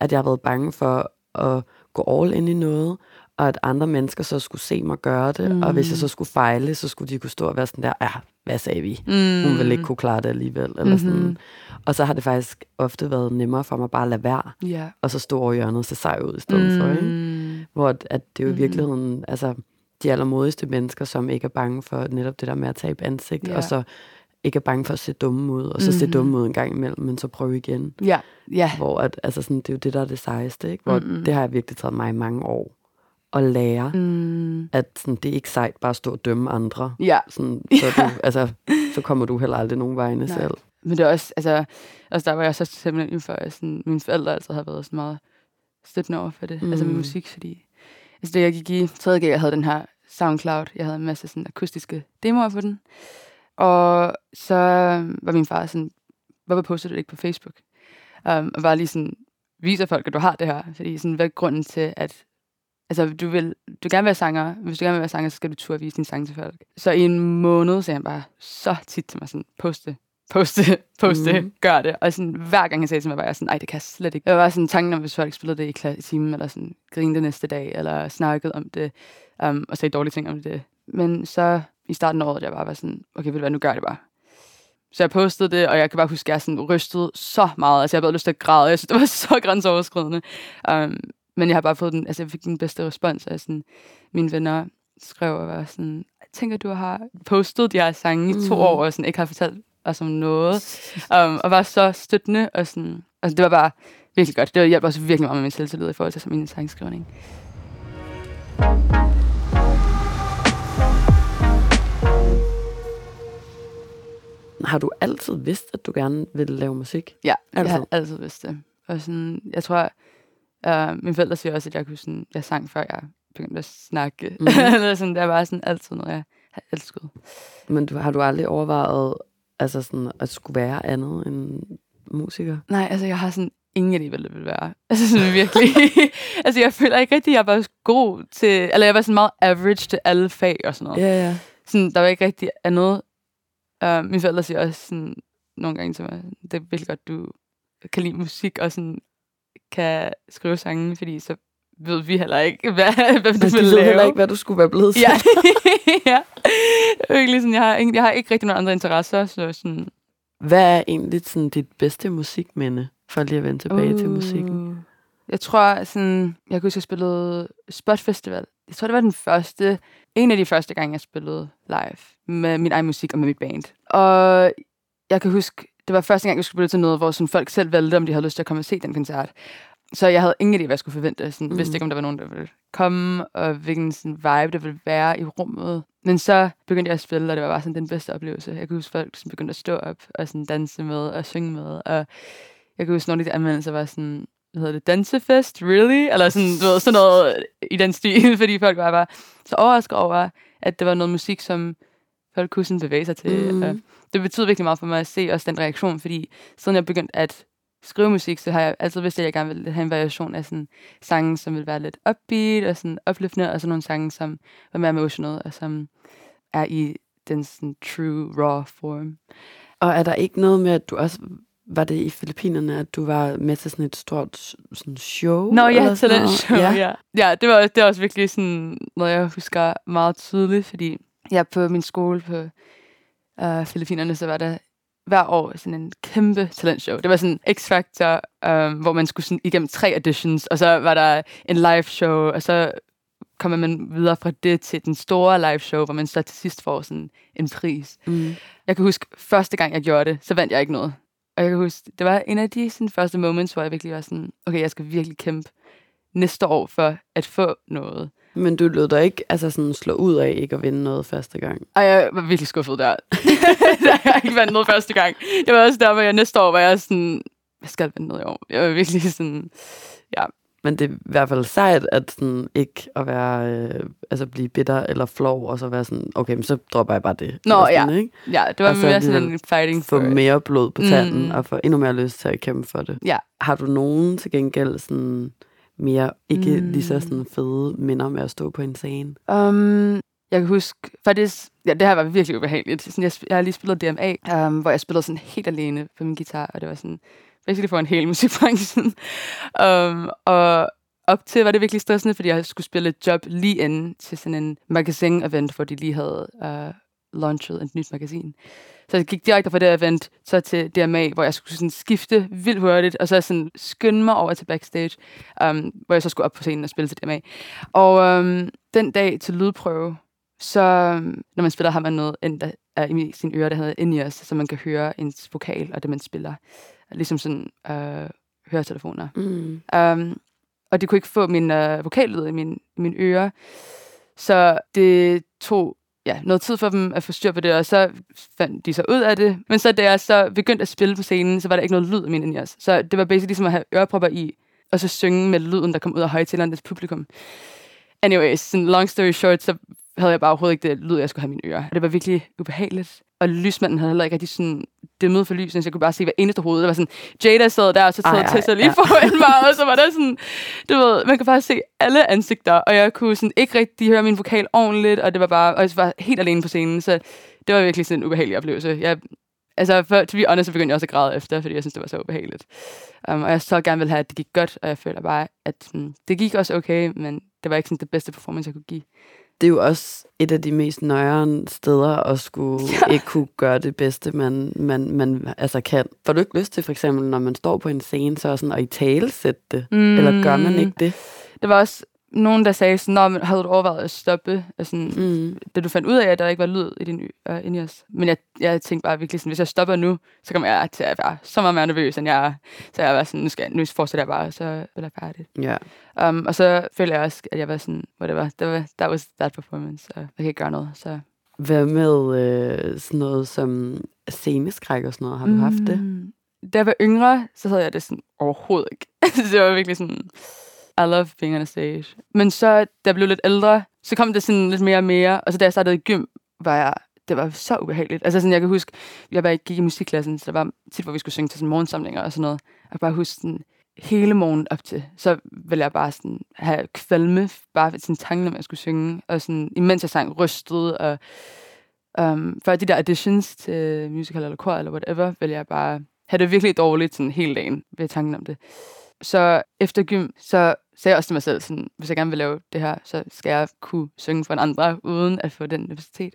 At jeg har været bange for at gå all ind i noget, og at andre mennesker så skulle se mig gøre det, mm. og hvis jeg så skulle fejle, så skulle de kunne stå og være sådan der, ja, hvad sagde vi? Mm. Hun ville ikke kunne klare det alligevel. Eller mm-hmm. sådan. Og så har det faktisk ofte været nemmere for mig bare at lade være, yeah. og så stå over hjørnet og se sej ud i stedet mm. for. Ikke? Hvor at, at det er jo i mm. virkeligheden, altså de allermodigste mennesker, som ikke er bange for netop det der med at tabe ansigt, yeah. og så ikke er bange for at se dumme ud, og så mm-hmm. se dumme ud en gang imellem, men så prøve igen. Ja, ja. Hvor at, altså sådan, det er jo det, der er det sejeste, ikke? Hvor mm-hmm. det har jeg virkelig taget mig i mange år at lære, mm. at sådan, det er ikke sejt bare at stå og dømme andre. Ja. Sådan, så, du, altså, så kommer du heller aldrig nogen vegne Nej. selv. Men det er også, altså, altså der var jeg så simpelthen for, at sådan, mine forældre altid har været sådan meget støttende over for det, mm. altså med musik, fordi altså det jeg gik i 3. G, jeg havde den her SoundCloud, jeg havde en masse sådan akustiske demoer på den, og så var min far sådan, hvorfor poster du det ikke på Facebook? Um, og var lige sådan, viser folk, at du har det her, fordi sådan, hvad er grunden til, at altså, du vil du gerne være sanger. Hvis du gerne vil være sanger, så skal du turde vise din sang til folk. Så i en måned sagde han bare så tit til mig sådan, poste, poste, poste, mm. gør det. Og sådan, hver gang han sagde til mig, var jeg sådan, nej, det kan jeg slet ikke. Jeg var sådan tanken om, hvis folk spillede det i, kla- i timen, eller sådan, grinede næste dag, eller snakkede om det, um, og sagde dårlige ting om det. Men så i starten af året, jeg bare var sådan, okay, ved du hvad, nu gør det bare. Så jeg postede det, og jeg kan bare huske, at jeg sådan rystede så meget. Altså, jeg havde lyst til at græde. Jeg synes, det var så grænseoverskridende. Um, men jeg har bare fået den, altså jeg fik den bedste respons af sådan, mine venner skrev og var sådan, jeg tænker, du har postet de her sange i to mm. år, og sådan, ikke har fortalt os om noget, um, og var så støttende, og sådan, altså det var bare virkelig godt. Det hjalp også virkelig meget med min selvtillid i forhold til min sangskrivning. Har du altid vidst, at du gerne ville lave musik? Ja, altid. jeg har altid vidst det. Og sådan, jeg tror, Uh, mine forældre siger også, at jeg kunne sådan, jeg sang før jeg begyndte at snakke. Mm. Eller sådan, det var sådan altid noget, jeg har elsket. Men du, har du aldrig overvejet altså sådan, at skulle være andet end musiker? Nej, altså jeg har sådan ingen idé, hvad det vil være. Altså sådan virkelig. altså jeg føler ikke rigtig, at jeg var god til, eller jeg var sådan meget average til alle fag og sådan noget. Ja, ja. Sådan, der var ikke rigtig andet. Uh, mine forældre siger også sådan, nogle gange til mig, det er virkelig godt, du kan lide musik, og sådan, kan skrive sange, fordi så ved vi heller ikke, hvad, hvad du vil lave. heller ikke, hvad du skulle være blevet ja. ja. Virkelig sådan, jeg har, ikke, jeg har ikke rigtig nogen andre interesser, så sådan... Hvad er egentlig sådan dit bedste musikminde, for lige at vende tilbage uh, til musikken? Jeg tror, sådan, jeg kunne huske, jeg spillede Spot Festival. Jeg tror, det var den første, en af de første gange, jeg spillede live med min egen musik og med mit band. Og jeg kan huske, det var første gang, jeg skulle spille til noget, hvor sådan, folk selv valgte, om de havde lyst til at komme og se den koncert. Så jeg havde ingen idé, hvad jeg skulle forvente. Sådan, mm. vidste ikke, om der var nogen, der ville komme, og hvilken sådan, vibe der ville være i rummet. Men så begyndte jeg at spille, og det var bare sådan den bedste oplevelse. Jeg kunne huske, folk sådan, begyndte at stå op og sådan, danse med og synge med. Og jeg kunne huske, nogle af de anmeldelser var sådan, hvad hedder det, dansefest, really? Eller sådan, du ved, sådan noget i den stil, fordi folk var bare så overrasket over, at det var noget musik, som folk kunne sådan bevæge sig til. Mm. Og det betyder virkelig meget for mig at se også den reaktion, fordi siden jeg begyndte at skrive musik, så har jeg altid vidst, at jeg gerne ville have en variation af sådan sange, som vil være lidt upbeat og sådan opløftende, og så nogle sange, som var mere emotional, og som er i den sådan true, raw form. Og er der ikke noget med, at du også var det i Filippinerne, at du var med til sådan et stort sådan show? Nå, ja, til den show, ja. ja. Ja, det var, det var også virkelig sådan noget, jeg husker meget tydeligt, fordi jeg på min skole på uh, Filippinerne, så var der hver år sådan en kæmpe talentshow. Det var sådan X-Factor, um, hvor man skulle sådan igennem tre auditions, og så var der en live show, og så kommer man videre fra det til den store live show, hvor man så til sidst får sådan en pris. Mm. Jeg kan huske, første gang jeg gjorde det, så vandt jeg ikke noget. Og jeg kan huske, det var en af de sådan, første moments, hvor jeg virkelig var sådan, okay, jeg skal virkelig kæmpe næste år for at få noget. Men du lød dig ikke altså sådan slå ud af ikke at vinde noget første gang? Ej, jeg var virkelig skuffet der. da jeg ikke vandt noget første gang. Jeg var også der, hvor jeg næste år var jeg sådan, hvad skal jeg vinde noget i år? Jeg var virkelig sådan, ja. Men det er i hvert fald sejt, at sådan, ikke at være, øh, altså blive bitter eller flov, og så være sådan, okay, men så dropper jeg bare det. Nå, sådan, ja. Ikke? Ja, det var Og så mere sådan en fighting Få for it. mere blod på tanden, Mm. og få endnu mere lyst til at kæmpe for det. Ja. Har du nogen til gengæld sådan mere, ikke Mm. lige så sådan fede minder med at stå på en scene? Um, jeg kan huske, faktisk, ja, det her var virkelig ubehageligt. Sådan, jeg, jeg har lige spillet DMA, um, hvor jeg spillede sådan helt alene på min guitar, og det var sådan, basically for en hel musikbranchen. um, og op til var det virkelig stressende, fordi jeg skulle spille et job lige inden til sådan en magasin-event, hvor de lige havde uh, launchet et nyt magasin. Så jeg gik direkte fra det event så til DMA, hvor jeg skulle sådan skifte vildt hurtigt, og så sådan skynde mig over til backstage, um, hvor jeg så skulle op på scenen og spille til DMA. Og um, den dag til lydprøve, så um, når man spiller, har man noget ind, der er i sine ører, der hedder in så man kan høre ens vokal og det, man spiller. Ligesom sådan øh, høretelefoner. Mm. Um, og de kunne ikke få min øh, vokallyd i, min, i mine ører. Så det tog ja, noget tid for dem at få styr på det, og så fandt de så ud af det. Men så da jeg så begyndte at spille på scenen, så var der ikke noget lyd i min ears. Så det var basically ligesom at have ørepropper i, og så synge med lyden, der kom ud af højtaleren til publikum. Anyways, sådan long story short, så havde jeg bare overhovedet ikke det lyd, jeg skulle have mine ører. Og det var virkelig ubehageligt. Og lysmanden havde heller ikke rigtig sådan dæmmet for lysene, så jeg kunne bare se hver eneste hoved. Det var sådan, Jada sad der, og så sad Tessa lige ja. foran mig, og så var der sådan, du ved, man kan bare se alle ansigter, og jeg kunne sådan ikke rigtig høre min vokal ordentligt, og det var bare, og jeg var helt alene på scenen, så det var virkelig sådan en ubehagelig oplevelse. Jeg, altså, for, to be honest, så begyndte jeg også at græde efter, fordi jeg synes, det var så ubehageligt. Um, og jeg så gerne ville have, at det gik godt, og jeg føler bare, at um, det gik også okay, men det var ikke sådan det bedste performance, jeg kunne give. Det er jo også et af de mest nøjere steder at skulle Ja. ikke kunne gøre det bedste, man, man, man altså kan. Får du ikke lyst til, for eksempel, når man står på en scene, så sådan at i tale sætte det? Mm. Eller gør man ikke det? Der var også nogen, der sagde sådan, Nå, men havde du overvejet at stoppe, altså, Mm. da du fandt ud af, at der ikke var lyd i din øh, inde i os. Men jeg, jeg tænkte bare virkelig sådan, hvis jeg stopper nu, så kommer jeg til at være så meget mere nervøs, end jeg er. Så jeg var sådan, nu, skal jeg, nu fortsætter jeg bare, og så vil jeg færdigt. Ja. Um, og så følte jeg også, at jeg var sådan, whatever, det var, that was that performance, så jeg kan ikke gøre noget. Så. Hvad med øh, sådan noget som sceneskræk og sådan noget? Har du mm. haft det? Mm. Da jeg var yngre, så havde jeg det sådan overhovedet ikke. det var virkelig sådan, i love being on a stage. Men så, da jeg blev lidt ældre, så kom det sådan lidt mere og mere. Og så da jeg startede i gym, var jeg, det var så ubehageligt. Altså sådan, jeg kan huske, jeg var gik i musikklassen, så der var tit, hvor vi skulle synge til sådan morgensamlinger og sådan noget. Jeg kan bare huske sådan, hele morgen op til, så ville jeg bare sådan have kvalme, bare ved sådan tanken om, at jeg skulle synge. Og sådan, imens jeg sang, rystet og um, før de der auditions til musical eller kor eller whatever, ville jeg bare have det virkelig dårligt sådan hele dagen ved tanken om det. Så efter gym, så sagde jeg også til mig selv, sådan, hvis jeg gerne vil lave det her, så skal jeg kunne synge for en andre, uden at få den universitet.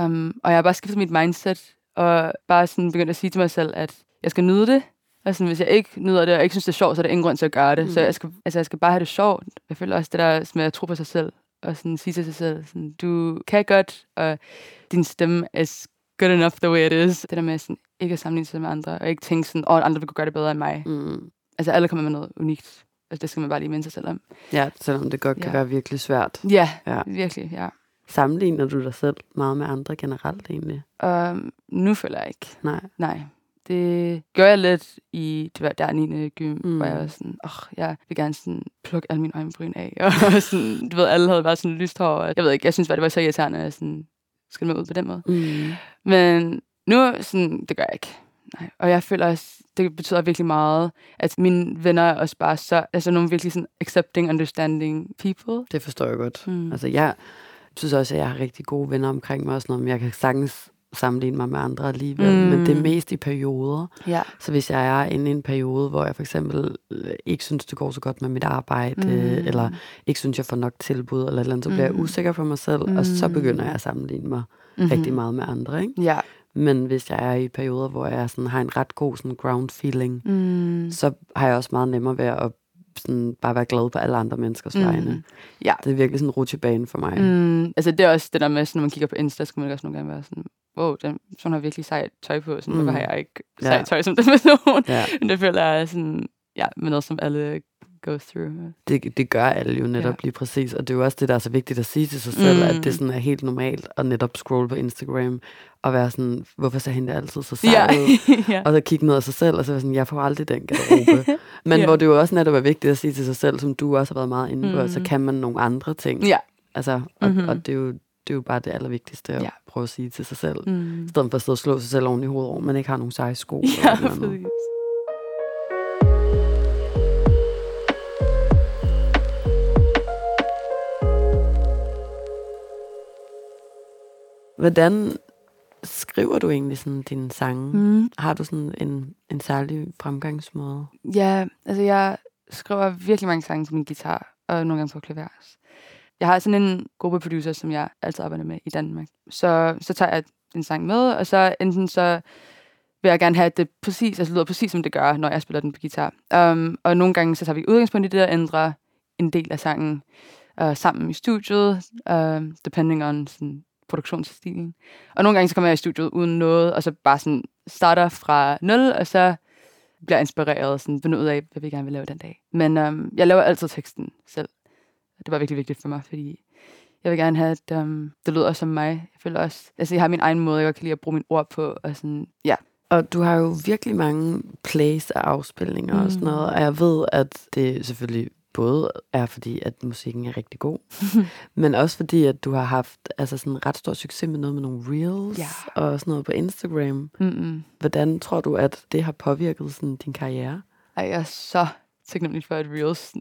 Um, og jeg har bare skiftet mit mindset, og bare sådan begyndt at sige til mig selv, at jeg skal nyde det. Og sådan, hvis jeg ikke nyder det, og ikke synes, det er sjovt, så er der ingen grund til at gøre det. Mm. Så jeg skal, altså, jeg skal bare have det sjovt. Jeg føler også det der med at tro på sig selv, og sådan sige til sig selv, sådan, du kan godt, og din stemme is good enough the way it is. Det der med sådan, ikke at sammenligne sig med andre, og ikke tænke sådan, åh, oh, andre vil kunne gøre det bedre end mig. Mm. Altså, alle kommer med noget unikt. Altså, det skal man bare lige minde sig selv om. Ja, selvom det godt kan Ja. være virkelig svært. Ja, Ja. virkelig, ja. Sammenligner du dig selv meget med andre generelt egentlig? Um, nu føler jeg ikke. Nej. Nej. Det gør jeg lidt i det var der 9. gym, mm. Hvor jeg var sådan, åh, oh, jeg vil gerne sådan plukke alle mine øjenbryn af. Og sådan, du ved, alle havde bare sådan lyst hår. Og jeg ved ikke, jeg synes bare, det var så irriterende, at jeg sådan, skal med ud på den måde. Mm. Men nu, sådan, det gør jeg ikke. Nej. Og jeg føler også, det betyder virkelig meget, at mine venner er også bare så, altså nogle virkelig sådan accepting, understanding people. Det forstår jeg godt. Mm. Altså, jeg synes også, at jeg har rigtig gode venner omkring mig og sådan noget, men jeg kan sagtens sammenligne mig med andre alligevel, mm. men det er mest i perioder. Ja. Så hvis jeg er inde i en periode, hvor jeg for eksempel øh, ikke synes, det går så godt med mit arbejde, Mm. eller ikke synes, jeg får nok tilbud, eller eller andet, så bliver Mm. jeg usikker på mig selv, mm. og så Mm. begynder jeg at sammenligne mig Mm-hmm. mm. rigtig meget med andre. Ikke? Ja. Men hvis jeg er i perioder, hvor jeg sådan, har en ret god sådan, ground feeling, Mm. så har jeg også meget nemmere ved at sådan, bare være glad på alle andre menneskers Mm. vegne. Ja. Det er virkelig sådan en rutsjebane for mig. Mm, altså det er også det der med, sådan, når man kigger på Insta, så kan man også nogle gange være sådan, wow, den person har virkelig sejt tøj på, sådan, mm. hvorfor har jeg ikke Ja. sejt tøj som den person? Ja. Men det føler jeg sådan, ja, med noget, som alle go through. Det, det gør alle jo netop ja. lige præcis, og det er jo også det, der er så vigtigt at sige til sig selv, mm. at det sådan er helt normalt at netop scrolle på Instagram og være sådan, hvorfor ser hende altid så sej Ja. ja. Og så kigge ned af sig selv, og så være sådan, jeg får aldrig den garderobe. Men Ja. hvor det jo også netop er vigtigt at sige til sig selv, som du også har været meget inde på, Mhm. så kan man nogle andre ting. Ja. Altså, og, Mhm. og det, er jo, det er jo bare det allervigtigste at Ja. prøve at sige til sig selv. Mm. I stedet for at stå og slå sig selv oven i hovedet over, man ikke har nogen seje sko. Ja, eller et Hvordan skriver du egentlig sådan dine sange? Mm. Har du sådan en, en særlig fremgangsmåde? Ja, altså jeg skriver virkelig mange sange til min guitar, og nogle gange på klaver. Jeg har sådan en gruppe producer, som jeg altid arbejder med i Danmark. Så, så tager jeg en sang med, og så enten så vil jeg gerne have at det præcis, altså lyder præcis som det gør, når jeg spiller den på guitar. Um, og nogle gange så tager vi udgangspunkt i det og ændrer en del af sangen uh, sammen i studiet, uh, depending on sådan, produktionsstilen. Og nogle gange så kommer jeg i studiet uden noget, og så bare sådan starter fra nul, og så bliver inspireret og sådan finder ud af, hvad vi gerne vil lave den dag. Men um, jeg laver altid teksten selv. Det var virkelig vigtigt for mig, fordi jeg vil gerne have, at um, det lyder som mig. Jeg føler også, altså jeg har min egen måde, jeg godt kan lide at bruge mine ord på, og sådan, ja. Og du har jo virkelig mange plays og afspilninger mm. og sådan Mm. noget, og jeg ved, at det selvfølgelig både er fordi, at musikken er rigtig god, men også fordi, at du har haft altså sådan ret stor succes med noget med nogle reels Ja. og sådan noget på Instagram. Mm-mm. Hvordan tror du, at det har påvirket sådan din karriere? Ej, jeg er så taknemmelig for, at Reels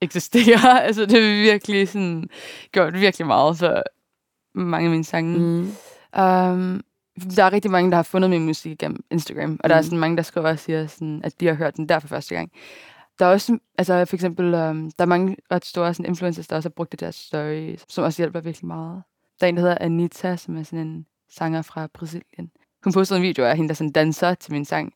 eksisterer. altså, det har virkelig sådan, gjort virkelig meget for mange af mine sange. Mm. Mm. Um, der er rigtig mange, der har fundet min musik gennem Instagram, og der er Mm. sådan mange, der skriver og siger, sådan, at de har hørt den der for første gang. Der er også, altså for eksempel, um, der er mange ret store sådan, influencers, der også har brugt det der story, som også hjælper virkelig meget. Der er en, der hedder Anita, som er sådan en sanger fra Brasilien. Hun postede en video af hende, der sådan danser til min sang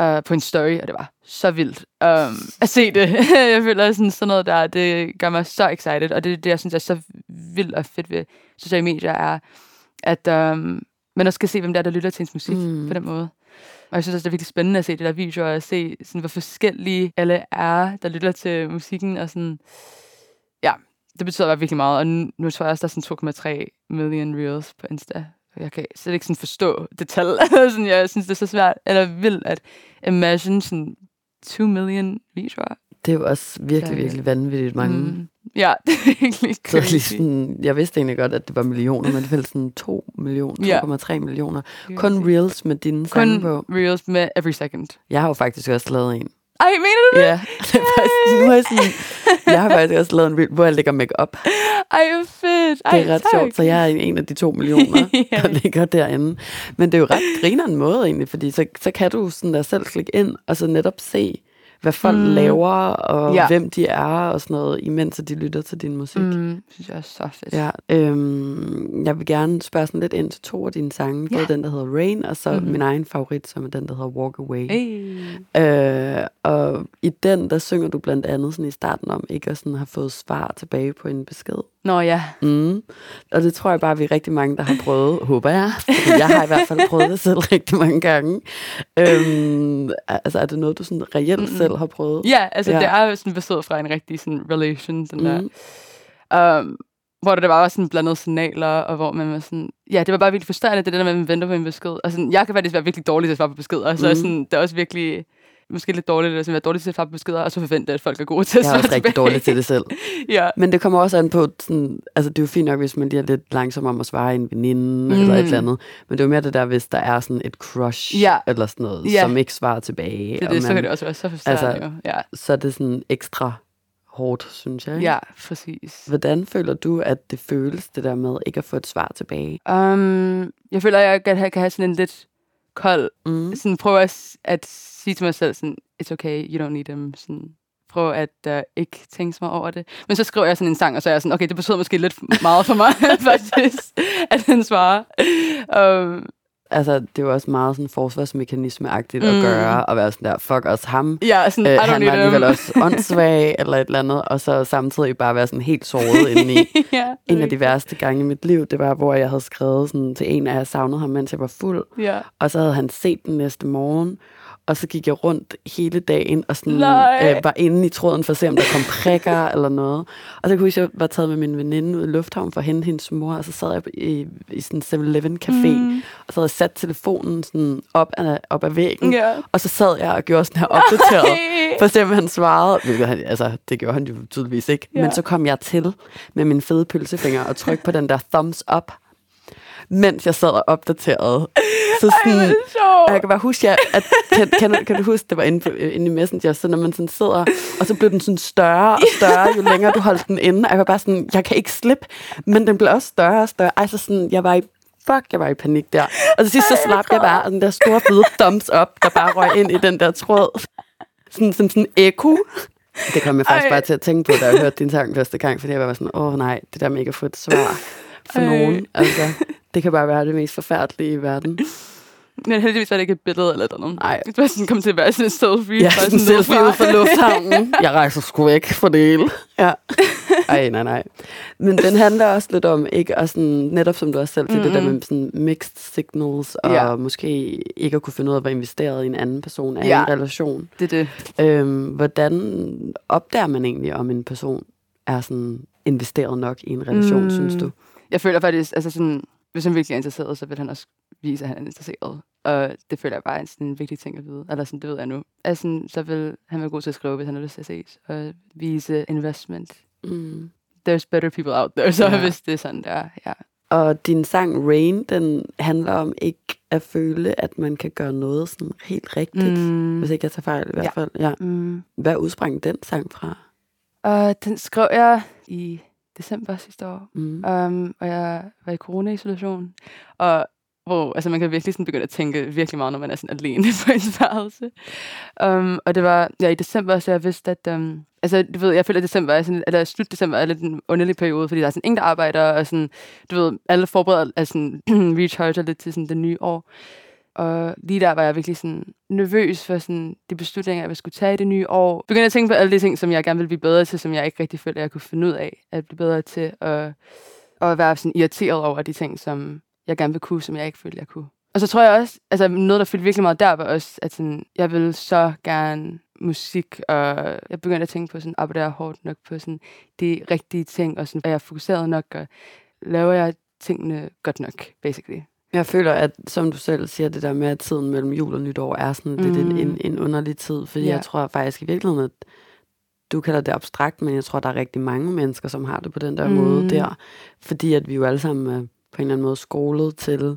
uh, på en story, og det var så vildt um, at se det. jeg føler sådan, sådan noget der, det gør mig så excited, og det er det, jeg synes er så vildt og fedt ved sociale medier, er, at um, man også skal se, hvem der er, der lytter til ens musik mm. på den måde. Og jeg synes også, det er virkelig spændende at se det der videoer, og se, sådan, hvor forskellige alle er, der lytter til musikken, og sådan, ja, det betyder bare virkelig meget, og nu, nu tror jeg også, der er sådan 2,3 million reels på Insta. Jeg kan slet ikke sådan forstå det tal. sådan, jeg synes, det er så svært, eller vildt at imagine sådan 2 million videoer. Det er jo også virkelig, virkelig vanvittigt mange. Mm. Ja, det er virkelig Så lige crazy. sådan, jeg vidste egentlig godt, at det var millioner, men det var sådan 2 millioner, Ja. 2,3 millioner. Er Kun crazy. reels med dine sange Kun på. reels med every second. Jeg har jo faktisk også lavet en. Ej, mener du det? Ja, det er faktisk, nu er jeg, sådan, jeg har faktisk også lavet en reel, hvor jeg lægger make op. Ej, fedt. Ej, Det er ret tak. sjovt, så jeg er en af de to millioner, der ligger derinde. Men det er jo ret griner en måde egentlig, fordi så, så kan du sådan der selv klikke ind, og så netop se, hvad folk mm. Mm. laver, og ja. Hvem de er, og sådan noget, imens at de lytter til din musik. Mm. Mm, synes jeg er så fedt. Ja, øhm, jeg vil gerne spørge sådan lidt ind til to af dine sange. Både Ja. den, der hedder Rain, og så mm-hmm. Mhm. min egen favorit, som er den, der hedder Walk Away. Hey. Øh, og i den, der synger du blandt andet sådan i starten om ikke at sådan have fået svar tilbage på en besked. Nå ja. Mm. Og det tror jeg bare, vi er rigtig mange, der har prøvet, håber jeg. Jeg har i hvert fald prøvet det selv rigtig mange gange. Øhm, altså, er det noget, du sådan reelt Mm-mm. selv har prøvet? Ja, altså Ja. det er jo sådan bestået fra en rigtig sådan relation, sådan Mm. der. Um, hvor der var også sådan blandede signaler, og hvor man var sådan... Ja, det var bare virkelig frustrerende, det der med, at man venter på en besked. Og sådan, jeg kan faktisk være virkelig dårlig til at svare på beskeder, så mm. sådan, det er også virkelig måske lidt dårligt at sådan være dårlig til at svare på beskeder, og så forvente, at folk er gode til at Jeg er svare også rigtig dårlig til det selv. ja. Men det kommer også an på, sådan, altså det er jo fint nok, hvis man lige er lidt langsom om at svare en veninde mm. Mm. eller et eller andet. Men det er jo mere det der, hvis der er sådan et crush Ja. eller sådan noget, Ja. som ikke svarer tilbage. Det, det, så man- kan det også være så frustrerende altså. Ja. Så er det sådan ekstra hårdt, synes jeg. ja, præcis. Hvordan føler du, at det føles, det der med ikke at få et svar tilbage? Um, jeg føler, at jeg kan have, kan have sådan en lidt kold Mm. sådan prøve at, at sige til mig selv sådan, it's okay, you don't need them. Sådan, prøve at uh, ikke tænke så meget over det. Men så skriver jeg sådan en sang, og så er jeg sådan, okay, det betyder måske lidt meget for mig, faktisk, at den svarer. Um, Altså, det er jo også meget sådan forsvarsmekanisme-agtigt mm. at gøre, og være sådan der, fuck os ham. ja, sådan, Øh, I don't han var alligevel også åndssvag, eller et eller andet, og så samtidig bare være sådan helt såret indeni. ja, En af de værste gange i mit liv, det var, hvor jeg havde skrevet sådan til en af, jeg savnede ham, mens jeg var fuld. Ja. Og så havde han set den næste morgen, Og så gik jeg rundt hele dagen og sådan, Nej. øh, var inde i tråden for at se, om der kom prikker eller noget. Og så kunne jeg jeg var taget med min veninde ud i lufthavnen for at hente hendes mor, og så sad jeg i, i sådan en 7-Eleven café, mm. og så havde jeg sat telefonen sådan op ad, op ad væggen, Ja. og så sad jeg og gjorde sådan her opdateret, for at se, om han svarede. Hvilket han, altså, det gjorde han jo tydeligvis ikke. Ja. Men så kom jeg til med min fede pølsefinger og trykte på den der thumbs up, mens jeg sad og opdaterede. Så Ej, sådan, sjovt. og jeg kan bare huske, at, at kan, kan, kan du huske, det var inde, på, inde i Messenger, så når man sådan sidder, og så blev den sådan større og større, jo længere du holdt den inde. Jeg var bare sådan, jeg kan ikke slippe, men den blev også større og større. Altså sådan, jeg var i fuck, jeg var i panik der. Og til sidst så slap jeg bare, og den der store fede thumbs up, der bare røg ind i den der tråd. Sådan, sådan, sådan eko. Det kom jeg faktisk Ej. bare til at tænke på, da jeg hørte din sang første gang, fordi jeg var sådan, åh nej, det der med ikke at få et svar for Ej. nogen. Altså, det kan bare være det mest forfærdelige i verden. Men heldigvis var det ikke et billede eller noget. Nej. Det var sådan, kom til at være sådan en selfie. Ja, sådan en selfie fra. ud fra lufthavnen. Jeg rejser sgu væk for det hele. Ja. Ej, nej, nej. Men den handler også lidt om, ikke, og sådan, netop som du også selv siger, mm-hmm. det der med sådan mixed signals, og Ja. måske ikke at kunne finde ud af, hvad investeret i en anden person er Ja. i en relation. Det er det. Øhm, hvordan opdager man egentlig, om en person er sådan investeret nok i en relation. Mm. synes du? Jeg føler faktisk, altså sådan, hvis han virkelig er interesseret, så vil han også vise, at han er interesseret. Og det føler jeg bare er sådan en vigtig ting at vide. Eller sådan, det ved jeg nu. Altså, så vil han være god til at skrive, hvis han har lyst til at ses. Og vise investment. Mm. There's better people out there, så Ja. ja. hvis det er sådan, der. Ja. Og din sang Rain, den handler om ikke at føle, at man kan gøre noget sådan helt rigtigt. Mm. Hvis ikke jeg tager fejl i hvert Ja. fald. Ja. Mm. Hvad udsprang den sang fra? Og den skrev jeg i december sidste år. Mm. Um, og jeg var i corona-isolation. Og hvor altså, man kan virkelig sådan begynde at tænke virkelig meget, når man er sådan alene på ens værelse. Um, og det var ja, i december, så jeg vidste, at... Um, altså, du ved, jeg føler, at december er sådan, eller slut december er lidt en underlig periode, fordi der er sådan ingen, der arbejder, og sådan, du ved, alle forbereder, altså sådan, recharger lidt til sådan det nye år. Og lige der var jeg virkelig sådan nervøs for sådan de beslutninger, jeg skulle tage i det nye år. Begyndte at tænke på alle de ting, som jeg gerne ville blive bedre til, som jeg ikke rigtig følte, jeg kunne finde ud af at blive bedre til. Og, og være sådan irriteret over de ting, som jeg gerne ville kunne, som jeg ikke følte, jeg kunne. Og så tror jeg også, altså noget, der fyldte virkelig meget der, var også, at sådan, jeg ville så gerne musik, og jeg begyndte at tænke på sådan, ah, arbejder jeg hårdt nok på sådan, de rigtige ting, og sådan, er jeg fokuseret nok, og laver jeg tingene godt nok, basically. Jeg føler, at som du selv siger, det der med, at tiden mellem jul og nytår er sådan lidt en, Mm. en, en underlig tid. Fordi Ja. jeg tror faktisk i virkeligheden, at du kalder det abstrakt, men jeg tror, der er rigtig mange mennesker, som har det på den der mm. Mm. måde der. Fordi at vi jo alle sammen er på en eller anden måde skolet til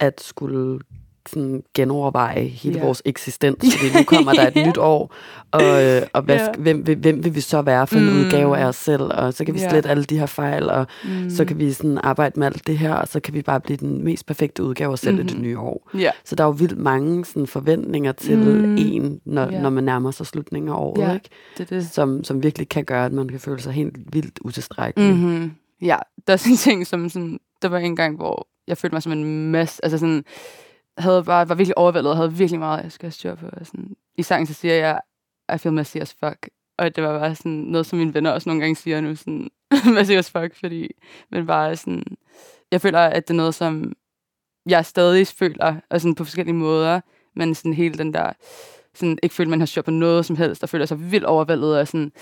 at skulle sådan genoverveje hele Ja. vores eksistens, fordi nu kommer der et Ja. nyt år, og, øh, og hvad, sk- hvem, vil- hvem vil vi så være for en Mm. udgave af os selv, og så kan vi slette alle de her fejl, og Mm. så kan vi sådan arbejde med alt det her, og så kan vi bare blive den mest perfekte udgave af os selv mm-hmm. i det Mhm. nye år. Ja, Så der er jo vildt mange sådan, forventninger til mm. Mm. en, når, Ja. når man nærmer sig slutningen af året, Ja. ikke? det det. Som, som virkelig kan gøre, at man kan føle sig helt vildt utilstrækkelig. Mm. Mm-hmm. Ja, der er sådan en ting, som sådan, der var en gang, hvor jeg følte mig som en masse, altså sådan, havde bare, var virkelig overvældet, og havde virkelig meget, jeg skal have styr på. Og sådan. I sangen så siger jeg, I feel messy as fuck. Og det var bare sådan noget, som mine venner også nogle gange siger nu, sådan, messy as fuck, fordi, men bare sådan, jeg føler, at det er noget, som jeg stadig føler, og sådan på forskellige måder, men sådan hele den der, sådan ikke føler, man har styr på noget som helst, og føler sig vildt overvældet, og sådan,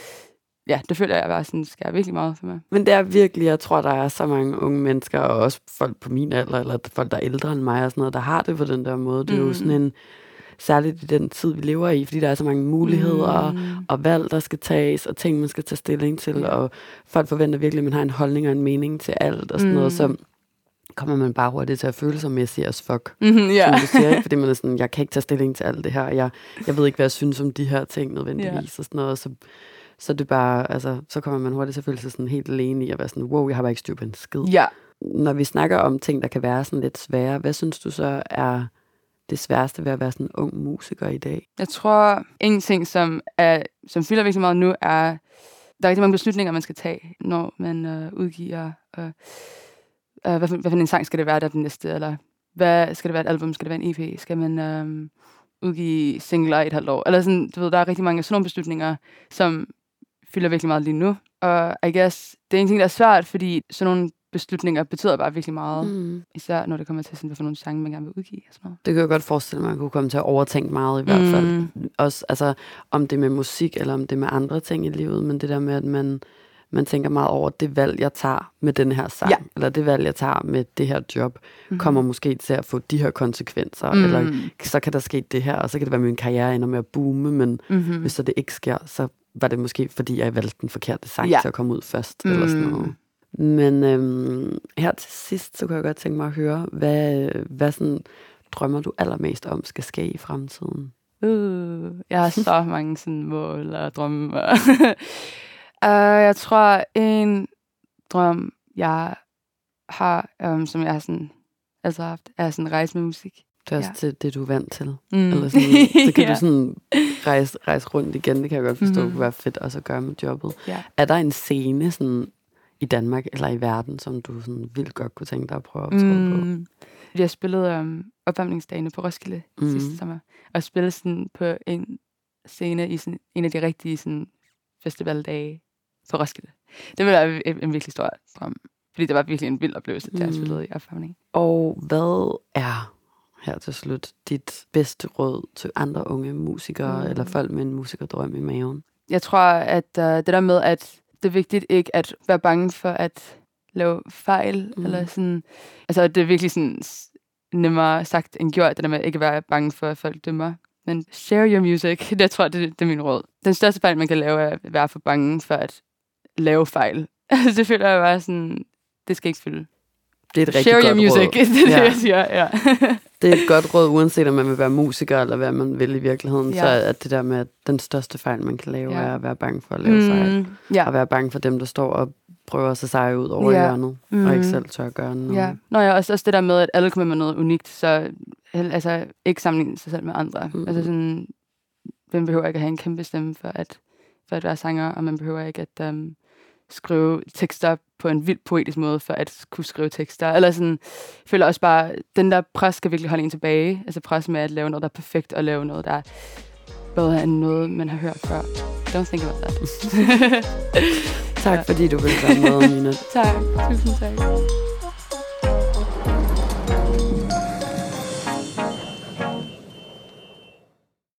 ja, det føler jeg bare sådan, skal virkelig meget for mig. Men det er virkelig, jeg tror, der er så mange unge mennesker, og også folk på min alder, eller folk, der er ældre end mig, og sådan noget, der har det på den der måde. Det er mm. jo Mm. sådan en, særligt i den tid, vi lever i, fordi der er så mange muligheder, mm. Mm. og valg, der skal tages, og ting, man skal tage stilling til, Ja. og folk forventer virkelig, at man har en holdning og en mening til alt, og sådan mm. noget, så kommer man bare hurtigt til at føle sig messy as fuck. Mm-hmm, ja. Som du siger, ikke? fordi man er sådan, jeg kan ikke tage stilling til alt det her, jeg, jeg ved ikke, hvad jeg synes om de her ting nødvendigvis, Ja. og sådan noget, så, så det bare, altså, så kommer man hurtigt til at føle sig sådan helt alene i at være sådan, wow, jeg har bare ikke styr på en skid. Ja. Når vi snakker om ting, der kan være sådan lidt svære, hvad synes du så er det sværeste ved at være sådan en ung musiker i dag? Jeg tror, en ting, som, er, som fylder virkelig meget nu, er, der er rigtig mange beslutninger, man skal tage, når man øh, udgiver. Øh, øh, hvad, for, hvad for en sang skal det være, der er den næste? Eller hvad skal det være et album? Skal det være en EP? Skal man øh, udgive singler i et halvt år? Eller sådan, du ved, der er rigtig mange sådan nogle beslutninger, som fylder virkelig meget lige nu. Og I guess, det er en ting, der er svært, fordi sådan nogle beslutninger betyder bare virkelig meget. Mm. Især når det kommer til, sådan, hvad for nogle sange, man gerne vil udgive. Og sådan noget. Det kan jeg godt forestille mig, at man kunne komme til at overtænke meget i hvert fald. Mm. Også altså, om det er med musik, eller om det er med andre ting i livet, men det der med, at man, man tænker meget over, det valg, jeg tager med den her sang, Ja. eller det valg, jeg tager med det her job, Mm. kommer måske til at få de her konsekvenser, Mm. eller så kan der ske det her, og så kan det være, at min karriere ender med at boome, men Mm-hmm. hvis så det ikke sker, så var det måske, fordi jeg valgte den forkerte sang Ja. til at komme ud først, eller sådan noget. Men øhm, her til sidst, så kunne jeg godt tænke mig at høre, hvad, hvad sådan, drømmer du allermest om skal ske i fremtiden? Uh, jeg har så mange sådan mål og drømme. uh, jeg tror, en drøm, jeg har, um, som jeg har sådan, altså haft, er sådan rejse med musik. Det er også Ja. til det, du er vant til. Mm. Eller sådan, så kan ja. du sådan rejse, rejse rundt igen. Det kan jeg godt forstå, Mhm. kunne være fedt også at gøre med jobbet. Ja. Er der en scene sådan, i Danmark eller i verden, som du sådan vildt godt kunne tænke dig at prøve at optræde på? Mm. Jeg spillede um, opvarmningsdagene på Roskilde mm. Mhm. sidste sommer, og spillede sådan på en scene i sådan en af de rigtige sådan, festivaldage på Roskilde. Det ville være en, en virkelig stor drøm, fordi det var virkelig en vild oplevelse, da jeg Mm. spillede i opvarmning. Og hvad er her til slut dit bedste råd til andre unge musikere, Mm. eller folk med en musikerdrøm i maven? Jeg tror, at uh, det der med, at det er vigtigt ikke at være bange for at lave fejl, Mm. eller sådan, altså det er virkelig sådan nemmere sagt end gjort, det der med at ikke være bange for, at folk dømmer. Men share your music, det jeg tror det, det er min råd. Den største fejl, man kan lave, er at være for bange for at lave fejl. Altså, det føler jeg bare sådan, det skal ikke fylde. Det er et rigtig Share your godt music, råd. det er det, jeg siger. Ja. Det er et godt råd, uanset om man vil være musiker, eller hvad man vil i virkeligheden. Ja. Så er det der med, at den største fejl, man kan lave, Ja. er at være bange for at lave mm. Mm, ja. Og være bange for dem, der står og prøver at se seje ud over Ja. hjørnet, mm. og ikke selv tør at gøre noget. Ja. Nå ja, også, også det der med, at alle kommer med noget unikt, så altså, ikke sammenligne sig selv med andre. Mm. Altså sådan, hvem behøver ikke at have en kæmpe stemme for at, for at være sanger, og man behøver ikke at um, skrive tekster på en vildt poetisk måde, for at kunne skrive tekster. Eller sådan, jeg føler også bare, den der pres skal virkelig holde en tilbage. Altså pres med at lave noget, der er perfekt, og lave noget, der er bedre end noget, man har hørt før. Don't think about that. Tak fordi du ville være med, Mina. tak. Tusind tak.